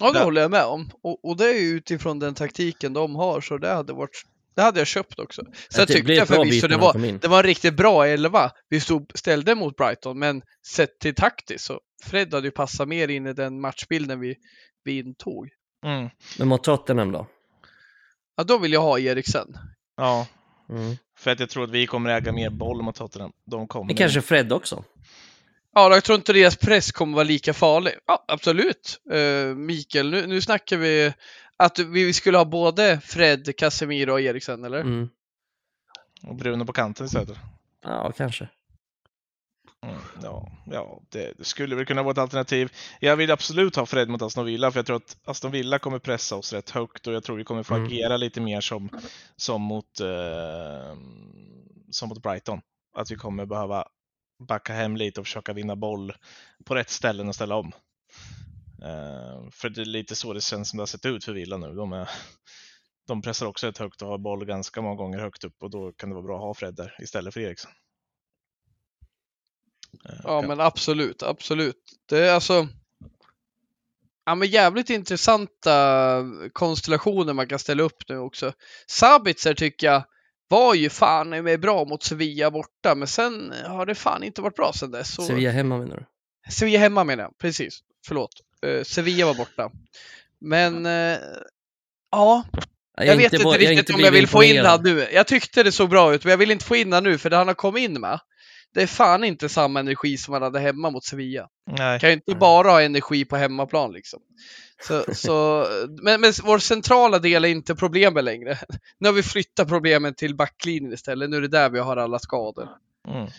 Ja, det Där. håller jag med om. Och, och, det är ju utifrån den taktiken de har, så det hade varit det hade jag köpt också. Så jag tyckte jag förvisso det var, det var en riktigt bra elva vi stod, ställde mot Brighton, men sett till taktiskt så Fred hade ju passat mer in i den matchbilden vi, vi intog. Mm. Men mot Tottenham då? Ja, då vill jag ha Eriksen. Ja, mm. för att jag tror att vi kommer äga mer boll mot Tottenham. De kommer... Men kanske Fred också? Ja, jag tror inte deras press kommer vara lika farlig. Ja, absolut. Uh, Mikael, nu, nu snackar vi att vi skulle ha både Fred, Casemiro och Eriksen, eller? Mm. Och Bruno på kanten istället? Ja, kanske. Mm, ja, ja det, det, skulle väl kunna vara ett alternativ. Jag vill absolut ha Fred mot Aston Villa, för jag tror att Aston Villa kommer pressa oss rätt högt och jag tror vi kommer få mm. agera lite mer som, som, mot, eh, som mot Brighton. Att vi kommer behöva backa hem lite och försöka vinna boll på rätt ställen och ställa om. Uh, för det är lite så det känns som det har sett ut för Villa nu. De, är, de pressar också ett högt och har boll ganska många gånger högt upp och då kan det vara bra att ha Fred där istället för Eriksson. Uh, ja kan... men absolut, absolut. Det är alltså Ja men jävligt intressanta konstellationer man kan ställa upp nu också. Sabitzer tycker jag var ju fan med bra mot Sevilla borta, men sen har det fan inte varit bra sen dess. Så... Sevilla hemma menar du? Sevilla hemma menar jag, precis. Förlåt. Uh, Sevilla var borta. Men ja, jag, jag vet inte, inte riktigt inte om jag vill få in han nu. Jag tyckte det såg bra ut, men jag vill inte få in han nu för det han har kommit in med. Det är fan inte samma energi som han hade hemma mot Sevilla. Nej. Kan ju inte bara ha energi på hemmaplan liksom. Så, så, men, men vår centrala del är inte problemet längre. [laughs] Nu har vi flyttat problemen till backlinjen istället. Nu är det där vi har alla skador. Mm.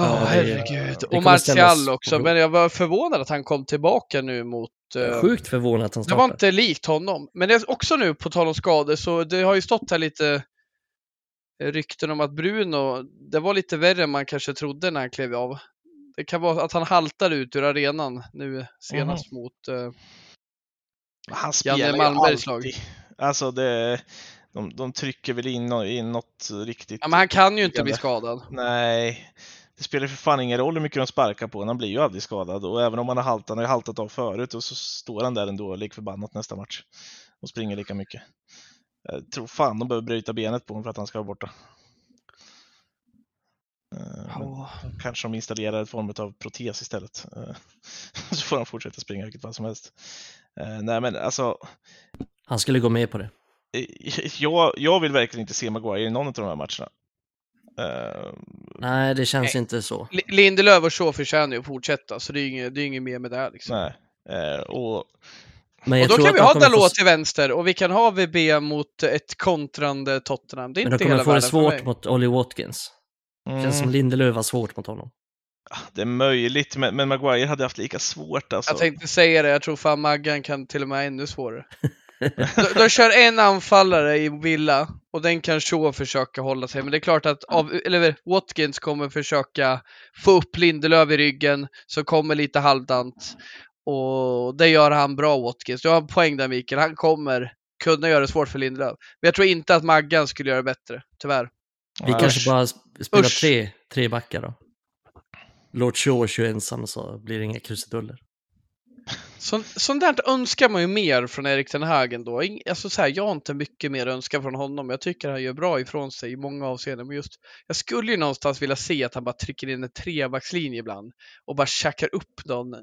Ja, oh, herregud. och Martial också, men jag var förvånad att han kom tillbaka nu mot... Uh, Sjukt förvånad att han startade. Det var inte likt honom. Men det är också nu, på tal om skador, så det har ju stått här lite rykten om att Bruno, det var lite värre än man kanske trodde när han klev av. Det kan vara att han haltar ut ur arenan nu senast mm. mot uh, han Janne Malmbergs lag. Alltså det, de, de trycker väl in, in något riktigt. Ja, men han kan ju inte bli skadad. Nej, det spelar för fan ingen roll hur mycket de sparkar på Han blir ju aldrig skadad och även om han har haltat, han har ju haltat av förut och så står han där ändå lik förbannat nästa match och springer lika mycket. Jag tror fan de behöver bryta benet på honom för att han ska vara borta. Oh. Kanske de installerar ett form av protes istället. Eh, [laughs] så får han fortsätta springa vilket fall som helst. Eh, nej men alltså. Han skulle gå med på det. [laughs] Jag, jag vill verkligen inte se Maguire i någon av de här matcherna. Uh, Nej, det känns nej. inte så. Lindelöf och så förtjänar ju att fortsätta, så det är inget, det är inget mer med det. Liksom. Nej, uh, och Men Och då kan vi de ha kommer få Dalot s- till vänster och vi kan ha VB mot ett kontrande Tottenham. Det är Men de inte kommer hela få det världen för mig. svårt mot Ollie Watkins. Känns som Mm, Lindelöf har svårt mot honom. det är möjligt, men, men Maguire hade haft lika svårt alltså. Jag tänkte säga det, jag tror fan Maggan kan till och med ha ännu svårare. [laughs] de, de kör en anfallare i Villa och den kan Shaw försöka hålla sig. Men det är klart att av, eller Watkins kommer försöka få upp Lindelöf i ryggen så kommer lite halvdant. Och det gör han bra Watkins. Du har en poäng där Mikael. Han kommer kunna göra det svårt för Lindelöf. Men jag tror inte att Maggan skulle göra det bättre, tyvärr. Vi Ja, kanske bara sp- spelar Usch. tre, tre backar då. Lord Shaw kör ensam så blir det inga krusiduller. Så, sånt där önskar man ju mer från Erik Ten Hag ändå. Ing- Alltså så här, jag har inte mycket mer önskan från honom. Jag tycker han gör bra ifrån sig i många avseenden. Men just, jag skulle ju någonstans vilja se att han bara trycker in en trebackslinje ibland och bara käkar upp någon eh,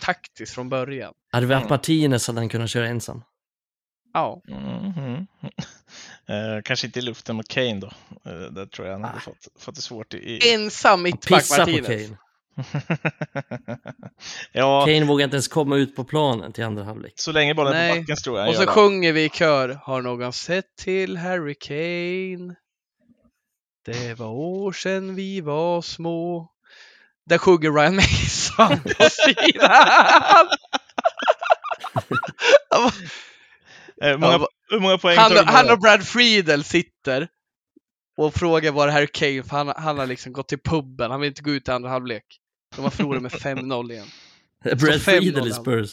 taktiskt från början. Hade vi haft Mm. Martinez hade han kunnat köra ensam. Ja, Mhm. [laughs] Eh, kanske inte i luften mot Kane då. Uh, där tror jag han hade Ah. fått, fått det svårt i... ensam mittback Pissa på Martinez. Kane. [laughs] ja, Kane vågar inte ens komma ut på planen till andra halvlek. så länge bollen är Nej. på backen tror jag Och så gör sjunger vi i kör. Har någon sett till Harry Kane? Det var år sedan vi var små. Där sjunger Ryan Mason [laughs] på sidan. Eh, många, hur många poäng han, du han och Brad Friedel sitter och frågar var Harry Kane, för han, han har liksom gått till puben. Han vill inte gå ut i andra halvlek. De har förlorat med 5-0 igen. Brad 5-0 Friedel i. Spurs.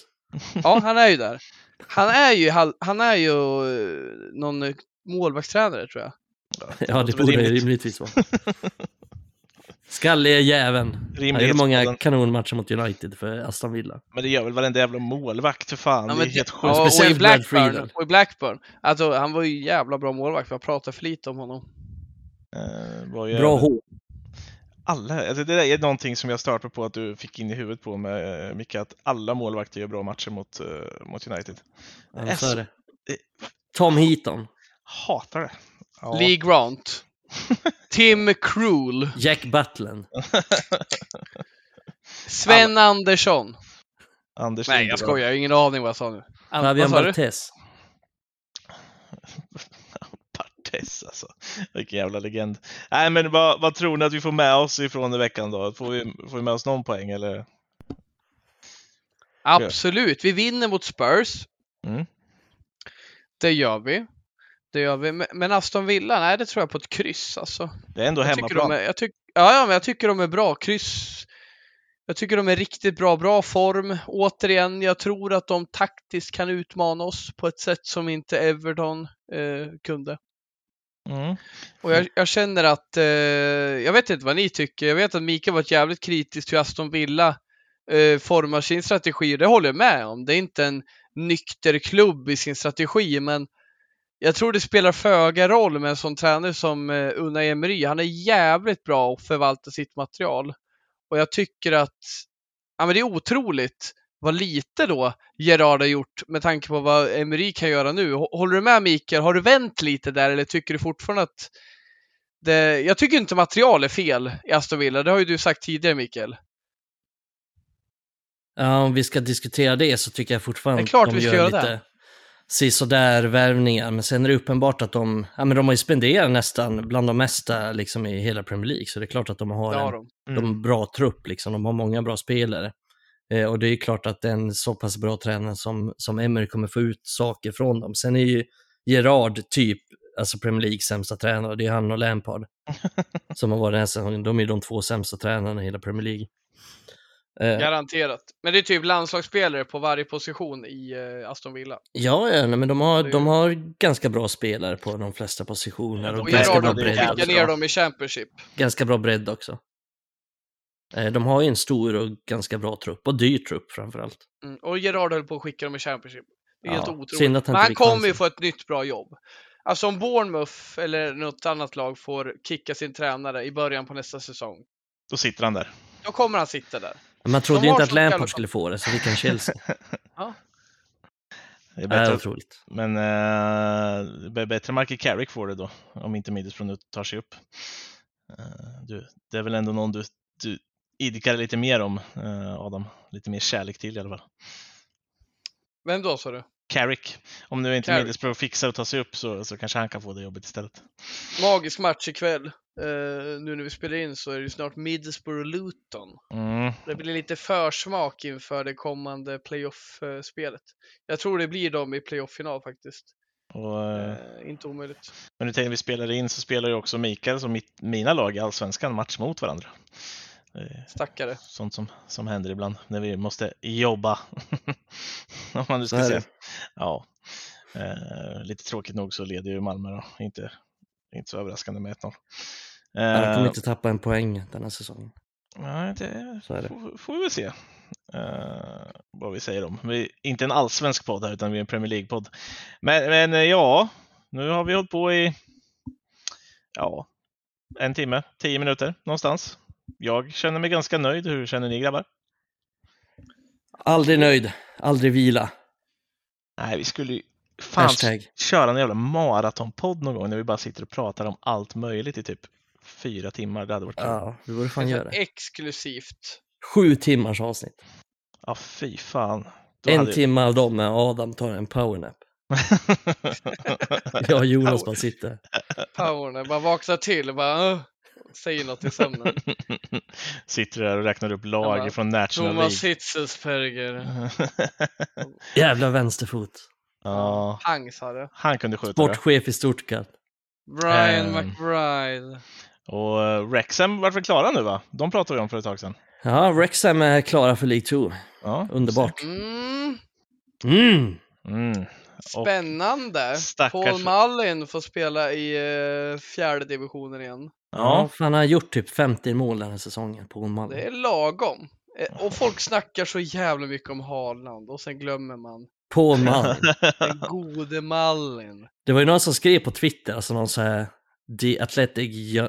Ja, han är ju där. Han är ju, han är ju eh, någon eh, målvaktstränare tror jag. Ja, det borde det rimligt. rimligtvis vara. Skallige jäveln. Han gjorde många kanonmatcher mot United för Aston Villa. Men det gör väl varenda jävla målvakt för fan. Ja, det är helt sjukt. ja, och, i Blackburn, och i Blackburn. Alltså, han var ju jävla bra målvakt, jag pratar för lite om honom. Eh, Bra hår. Alla, alltså det där är någonting som jag startar på att du fick in i huvudet på med eh, Micke, att alla målvakter gör bra matcher mot, eh, mot United. Ja, så är det. det- Tom Heaton. Hatar det. Ja. Lee Grant. [laughs] Tim Krul. Jack Butland. [laughs] Sven Andersson. Anders Nej, jag skojar, jag har ingen aning vad jag sa nu. Fabian? Barthez. [laughs] Bartes alltså. Vilken jävla legend. Nej men vad, vad tror ni att vi får med oss ifrån i veckan då? Får vi, får vi med oss någon poäng eller? Absolut, vi vinner mot Spurs. Mm. Det gör vi. Det gör vi. Men- Aston Villa, nej det tror jag på ett kryss alltså. Det är ändå Jag hemmaplan. är, jag tyck, ja, ja, men jag tycker de är bra. Kryss. Jag tycker de är riktigt bra, bra form. Återigen, jag tror att de taktiskt kan utmana oss på ett sätt som inte Everton eh, kunde. Mm. Och jag, jag känner att, eh, jag vet inte vad ni tycker. Jag vet att Mikael varit jävligt kritisk till hur Aston Villa eh, formar sin strategi det håller jag med om. Det är inte en nykter klubb i sin strategi, men jag tror det spelar föga roll med en sån tränare som eh, Unai Emery. Han är jävligt bra att förvalta sitt material. Och jag tycker att ja, men det är otroligt vad lite då Gerard har gjort med tanke på vad Emery kan göra nu. Hå- Håller du med Mikael? Har du vänt lite där eller tycker du fortfarande att det... Jag tycker inte material är fel i Aston Villa. Det har ju du sagt tidigare Mikael. Ja, om vi ska diskutera det så tycker jag fortfarande att de vi ska gör göra lite sisådär värvningar. Men sen är det uppenbart att de, ja, men de har ju spenderat nästan bland de mesta liksom, i hela Premier League. Så det är klart att de har en har de. de har en bra trupp, liksom. de har många bra spelare. Eh, och det är klart att en så pass bra tränare som, som Emery kommer få ut saker från dem. Sen är ju Gerard typ, alltså Premier Leagues sämsta tränare, det är han och Lampard. [laughs] som har varit den här säsongen. De är de två sämsta tränarna i hela Premier League. Eh, Garanterat. Men det är typ landslagsspelare på varje position i eh, Aston Villa. ja, ja nej, men de har, de har ganska bra spelare på de flesta positioner. Och Och ganska bra, bredd, ner dem i Championship. ganska bra bredd också. Eh, de har ju en stor och ganska bra trupp, och dyr trupp framförallt. Mm. Och Gerard höll på att skicka dem i Championship. Det är Ja, helt otroligt. han Men han kommer ju få ett nytt bra jobb. Alltså om Bournemouth eller något annat lag får kicka sin tränare i början på nästa säsong. Då sitter han där. Då kommer han sitta där. Man trodde De ju inte att Lampard skulle få det, så fick han Chelsea. [laughs] Det är Det är bättre, otroligt. men det är bättre Michael Carrick får det då, om inte Middlesbrough nu tar sig upp. Eh, du, det är väl ändå någon du, du idkar lite mer om, eh, Adam. Lite mer kärlek till i alla fall. Vem då sa du? Carrick. Om nu inte. Middlesbrough fixar att ta sig upp så, så kanske han kan få det jobbet istället. Magisk match ikväll. Eh, nu när vi spelar in så är det ju snart Middlesbrough-Luton. Mm. Det blir lite försmak inför det kommande playoff-spelet. Jag tror det blir dem i playoff-final faktiskt. Och, Eh, inte omöjligt. men nu när vi spelar in så spelar ju också Mikael och mitt, mina lag i Allsvenskan match mot varandra. Eh, Stackare. Sånt som, som händer ibland när vi måste jobba. [laughs] Om man nu ska säga. Ja. Eh, lite tråkigt nog så leder ju Malmö då. Inte, inte så överraskande med 1-0. Han Eh, kommer inte tappa en poäng den här säsongen. Nej, det Så är det. får, får vi väl se eh, vad vi säger om. Vi inte en allsvensk podd här utan vi är en Premier League-podd. Men, men eh, ja, nu har vi hållit på i ja, en timme, tio minuter någonstans. Jag känner mig ganska nöjd. Hur känner ni grabbar? Aldrig nöjd, aldrig vila. Nej, vi skulle ju fan Hashtag. köra en jävla maratonpodd någon gång när vi bara sitter och pratar om allt möjligt i typ fyra timmar. Det hade varit kul. Ja, Ja, vi borde fan göra det. Exklusivt. Sju timmars avsnitt. fy fan. Då En hade- timme av dem med Adam tar en powernap. [laughs] Jag och Jonas bara sitter. Powern, bara vaknar till och bara Säger något i sömnen. [laughs] Sitter där och räknar upp lag Ja, från National Thomas League. Hitzelsperger. [laughs] Jävla vänsterfot. ja, Pang sa det. han kunde skjuta det. Sportchef i Stuttgart. Brian Ehm. McBride. Och eh, Wrexham var väl klara nu va? De pratade vi om för ett tag sedan. Ja, Wrexham är klara för League 2. Ja, Underbart. Mm, Mm. Mm. Spännande. stackars- Paul Mullin får spela i eh, fjärde divisionen igen. Ja, Ja, för han har gjort typ 50 mål den här säsongen en man. Det är lagom. Eh, Och folk snackar så jävla mycket om Haaland och sen glömmer man På man. [laughs] den gode Mullin. Det var ju någon som skrev på Twitter, alltså någon så här The Athletic jo-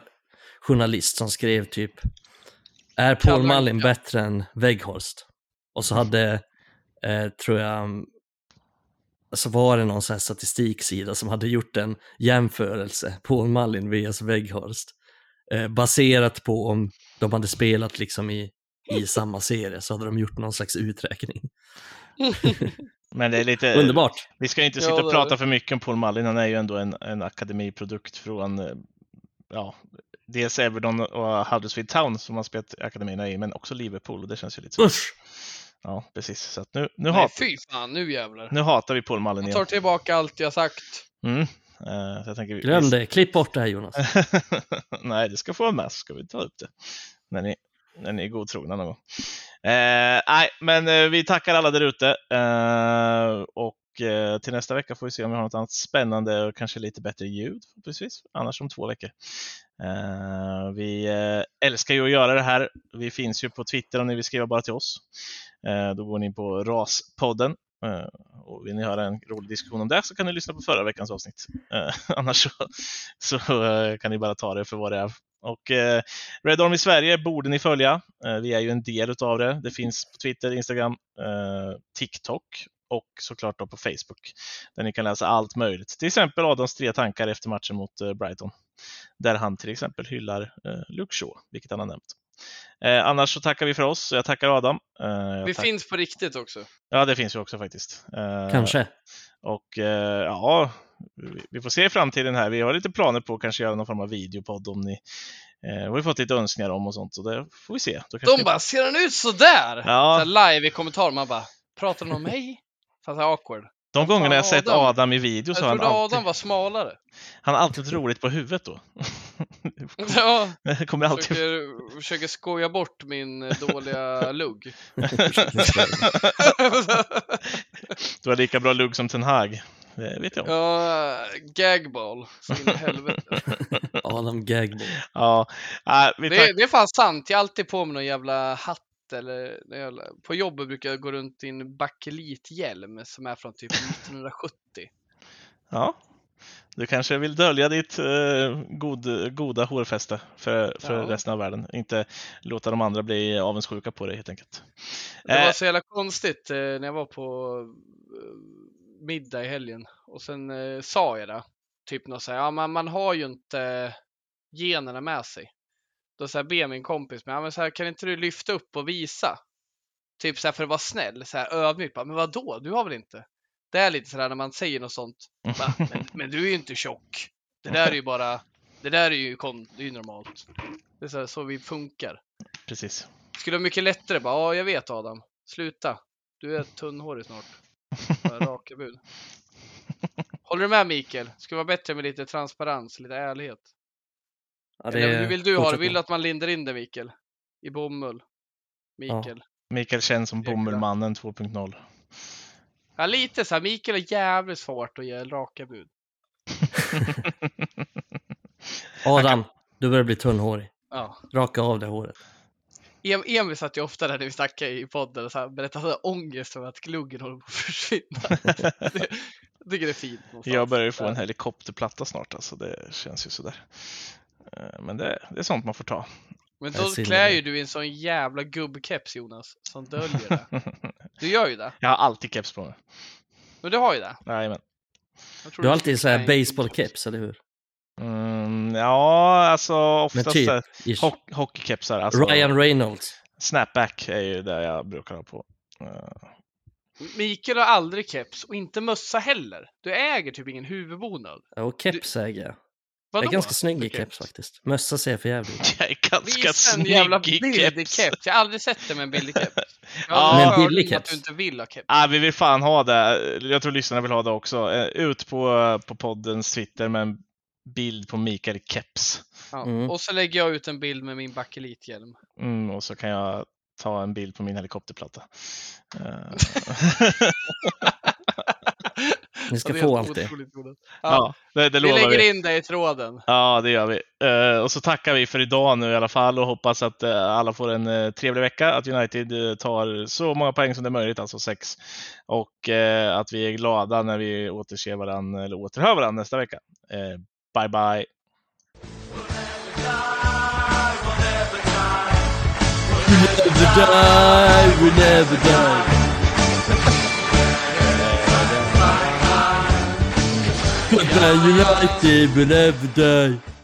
journalist som skrev typ Är Paul Mullin bättre än Weghorst? Och så hade, eh, tror jag, så var det någon så här statistiksida som hade gjort en jämförelse, Paul Mullin vs Weghorst, eh, baserat på om de hade spelat liksom i, i [laughs] samma serie, så hade de gjort någon slags uträkning. [laughs] men det är lite... Underbart! Vi ska inte sitta och prata för mycket om Paul Mullin. Han är ju ändå en, en akademiprodukt från eh, ja, dels Everton och Huddersfield Town som har spelat akademierna i, men också Liverpool och det känns ju lite så. Usch! Ja, precis. Så att nu, nu, Nej, hat, fy fan, nu jävlar. nu hatar vi Paul Mullin Jag tar igen. tillbaka allt jag sagt. Mm. Eh, så jag tänker, vi- Glöm det, klipp bort det här Jonas. [laughs] Nej, det ska få vara med så ska vi ta upp det. När ni, när ni är godtrogna någon gång. Eh, nej, men eh, vi tackar alla där ute. Eh, och eh, till nästa vecka får vi se om vi har något annat spännande och kanske lite bättre ljud förhoppningsvis. Annars om två veckor. Eh, vi eh, älskar ju att göra det här. Vi finns ju på Twitter om ni vill skriva bara till oss. Eh, då går ni på RAS-podden. Eh, och vill ni höra en rolig diskussion om det så kan ni lyssna på förra veckans avsnitt. Eh, [laughs] annars så, så eh, kan ni bara ta det för vad det är. Och eh, Red Army Sverige borde ni följa. Eh, vi är ju en del utav det. Det finns på Twitter, Instagram, eh, TikTok och såklart då på Facebook. Där ni kan läsa allt möjligt. Till exempel Adams tre tankar efter matchen mot eh, Brighton. Där han till exempel hyllar eh, Luke Shaw, vilket han har nämnt. Eh, annars så tackar vi för oss. Jag tackar Adam. Eh, jag Vi tack- finns på riktigt också. Ja, det finns ju också faktiskt. Eh, Kanske. och eh, ja, vi- vi får se i framtiden här. Vi har lite planer på att kanske göra någon form av videopodd om ni eh, har vi fått lite önskningar om och sånt. Så det får vi se. De bara, ser han ut sådär? Ja. Så live i kommentar, man bara, pratar de om mig? [laughs] Fast det är awkward. de gångerna jag sett Adam. Adam i video Jag så har han trodde alltid, Adam var smalare. han har alltid roligt på huvudet då. [laughs] [laughs] Ja, Det [laughs] kommer alltid... försöker, försöker skoja bort min eh, dåliga [laughs] lugg. du har lika bra lugg som Ten Hag. Det vet jag ja, gagball. Så in i helvete. Adam Gagball. Ja, äh, vi Det, tack... är- det är fan sant. Jag är alltid på mig någon jävla hatt eller jävla... på jobbet brukar jag gå runt i en bakelithjälm som är från typ 1970. Ja. Du kanske vill dölja ditt eh, god, goda hårfäste för, för Ja. resten av världen. Inte låta de andra bli avundsjuka på dig helt enkelt. Det var Eh. så jävla konstigt eh, när jag var på eh, middag i helgen och sen eh, sa jag det. Typ något så här, ja man, man har ju inte generna med sig. Då så här ber min kompis mig, ja, men så här, kan inte du lyfta upp och visa? typ så här för att vara snäll, så här ödmjuk. Men vad då? Du har väl inte? Det är lite sådär när man säger något sånt. Bara, [laughs] men, men du är ju inte tjock. Det där är ju bara, det där är ju, kon, det är ju normalt. Det är så, här, så vi funkar. Precis. Skulle vara mycket lättare bara, ja jag vet Adam. Sluta. Du är tunnhårig snart. [laughs] Raka bud. Håller du med Mikael? Skulle vara bättre med lite transparens, lite ärlighet. Ja, Eller hur vill du ha det? Vill du att man lindar in det Mikael? I bomull? Mikael? Mikael känns som Jäklar. Bommelmannen 2.0. Ja, lite så här. Mikael är jävligt svårt att ge raka bud. [laughs] Adam, du börjar bli tunnhårig. Ja. Raka av det håret. Em- Emil satt ju ofta där när vi snackade i podden och så här berättade så här ångest över att gluggen håller på att försvinna. [laughs] det, jag tycker det är fint. någonstans. Jag börjar ju få en helikopterplatta snart alltså, det känns ju sådär. Eh, Men det, det är sånt man får ta. Men då klär ju du i en sån jävla gubbkeps Jonas, som döljer det. [laughs] Du gör ju det. Jag har alltid keps på mig. Men du har ju det. Jajamän. Du har du- alltid så här baseballkeps, eller hur? Mm, ja, alltså oftast typ, hock- hockeykepsar. Alltså, Ryan Reynolds. Snapback är ju det jag brukar ha på. Eh, Mikael har aldrig keps och inte mössa heller. Du äger typ ingen huvudbonad. Ja, Och keps äger jag. Vadå? Jag är ganska snygg i keps faktiskt. Mössa ser för jävligt ut. Jag är ganska Visa en jävla snygg i billig keps. keps. Jag har aldrig sett dig med en billig keps. [laughs] Jag Ja. har Med en hört billig att keps. du inte vill ha keps. Ah, vi vill fan ha det. Jag tror lyssnarna vill ha det också. Eh, Ut på, på poddens Twitter med en bild på Mikael i keps. Ja. Mm. Och så lägger jag ut en bild med min bakellithjälm. Mm, och så kan jag ta en bild på min helikopterplatta. Eh, [laughs] [laughs] Ni ska få allt det. ja, Ja. det, det Vi lägger vi. in det i tråden. Ja, det gör vi. Eh, och så tackar vi för idag nu i alla fall och hoppas att eh, alla får en eh, trevlig vecka. Att United tar så många poäng som det är möjligt, alltså sex. Och att vi är glada när vi återser varandra, eller återhör varandra nästa vecka. Bye bye! Never die, we never die. Goodbye United, we never die.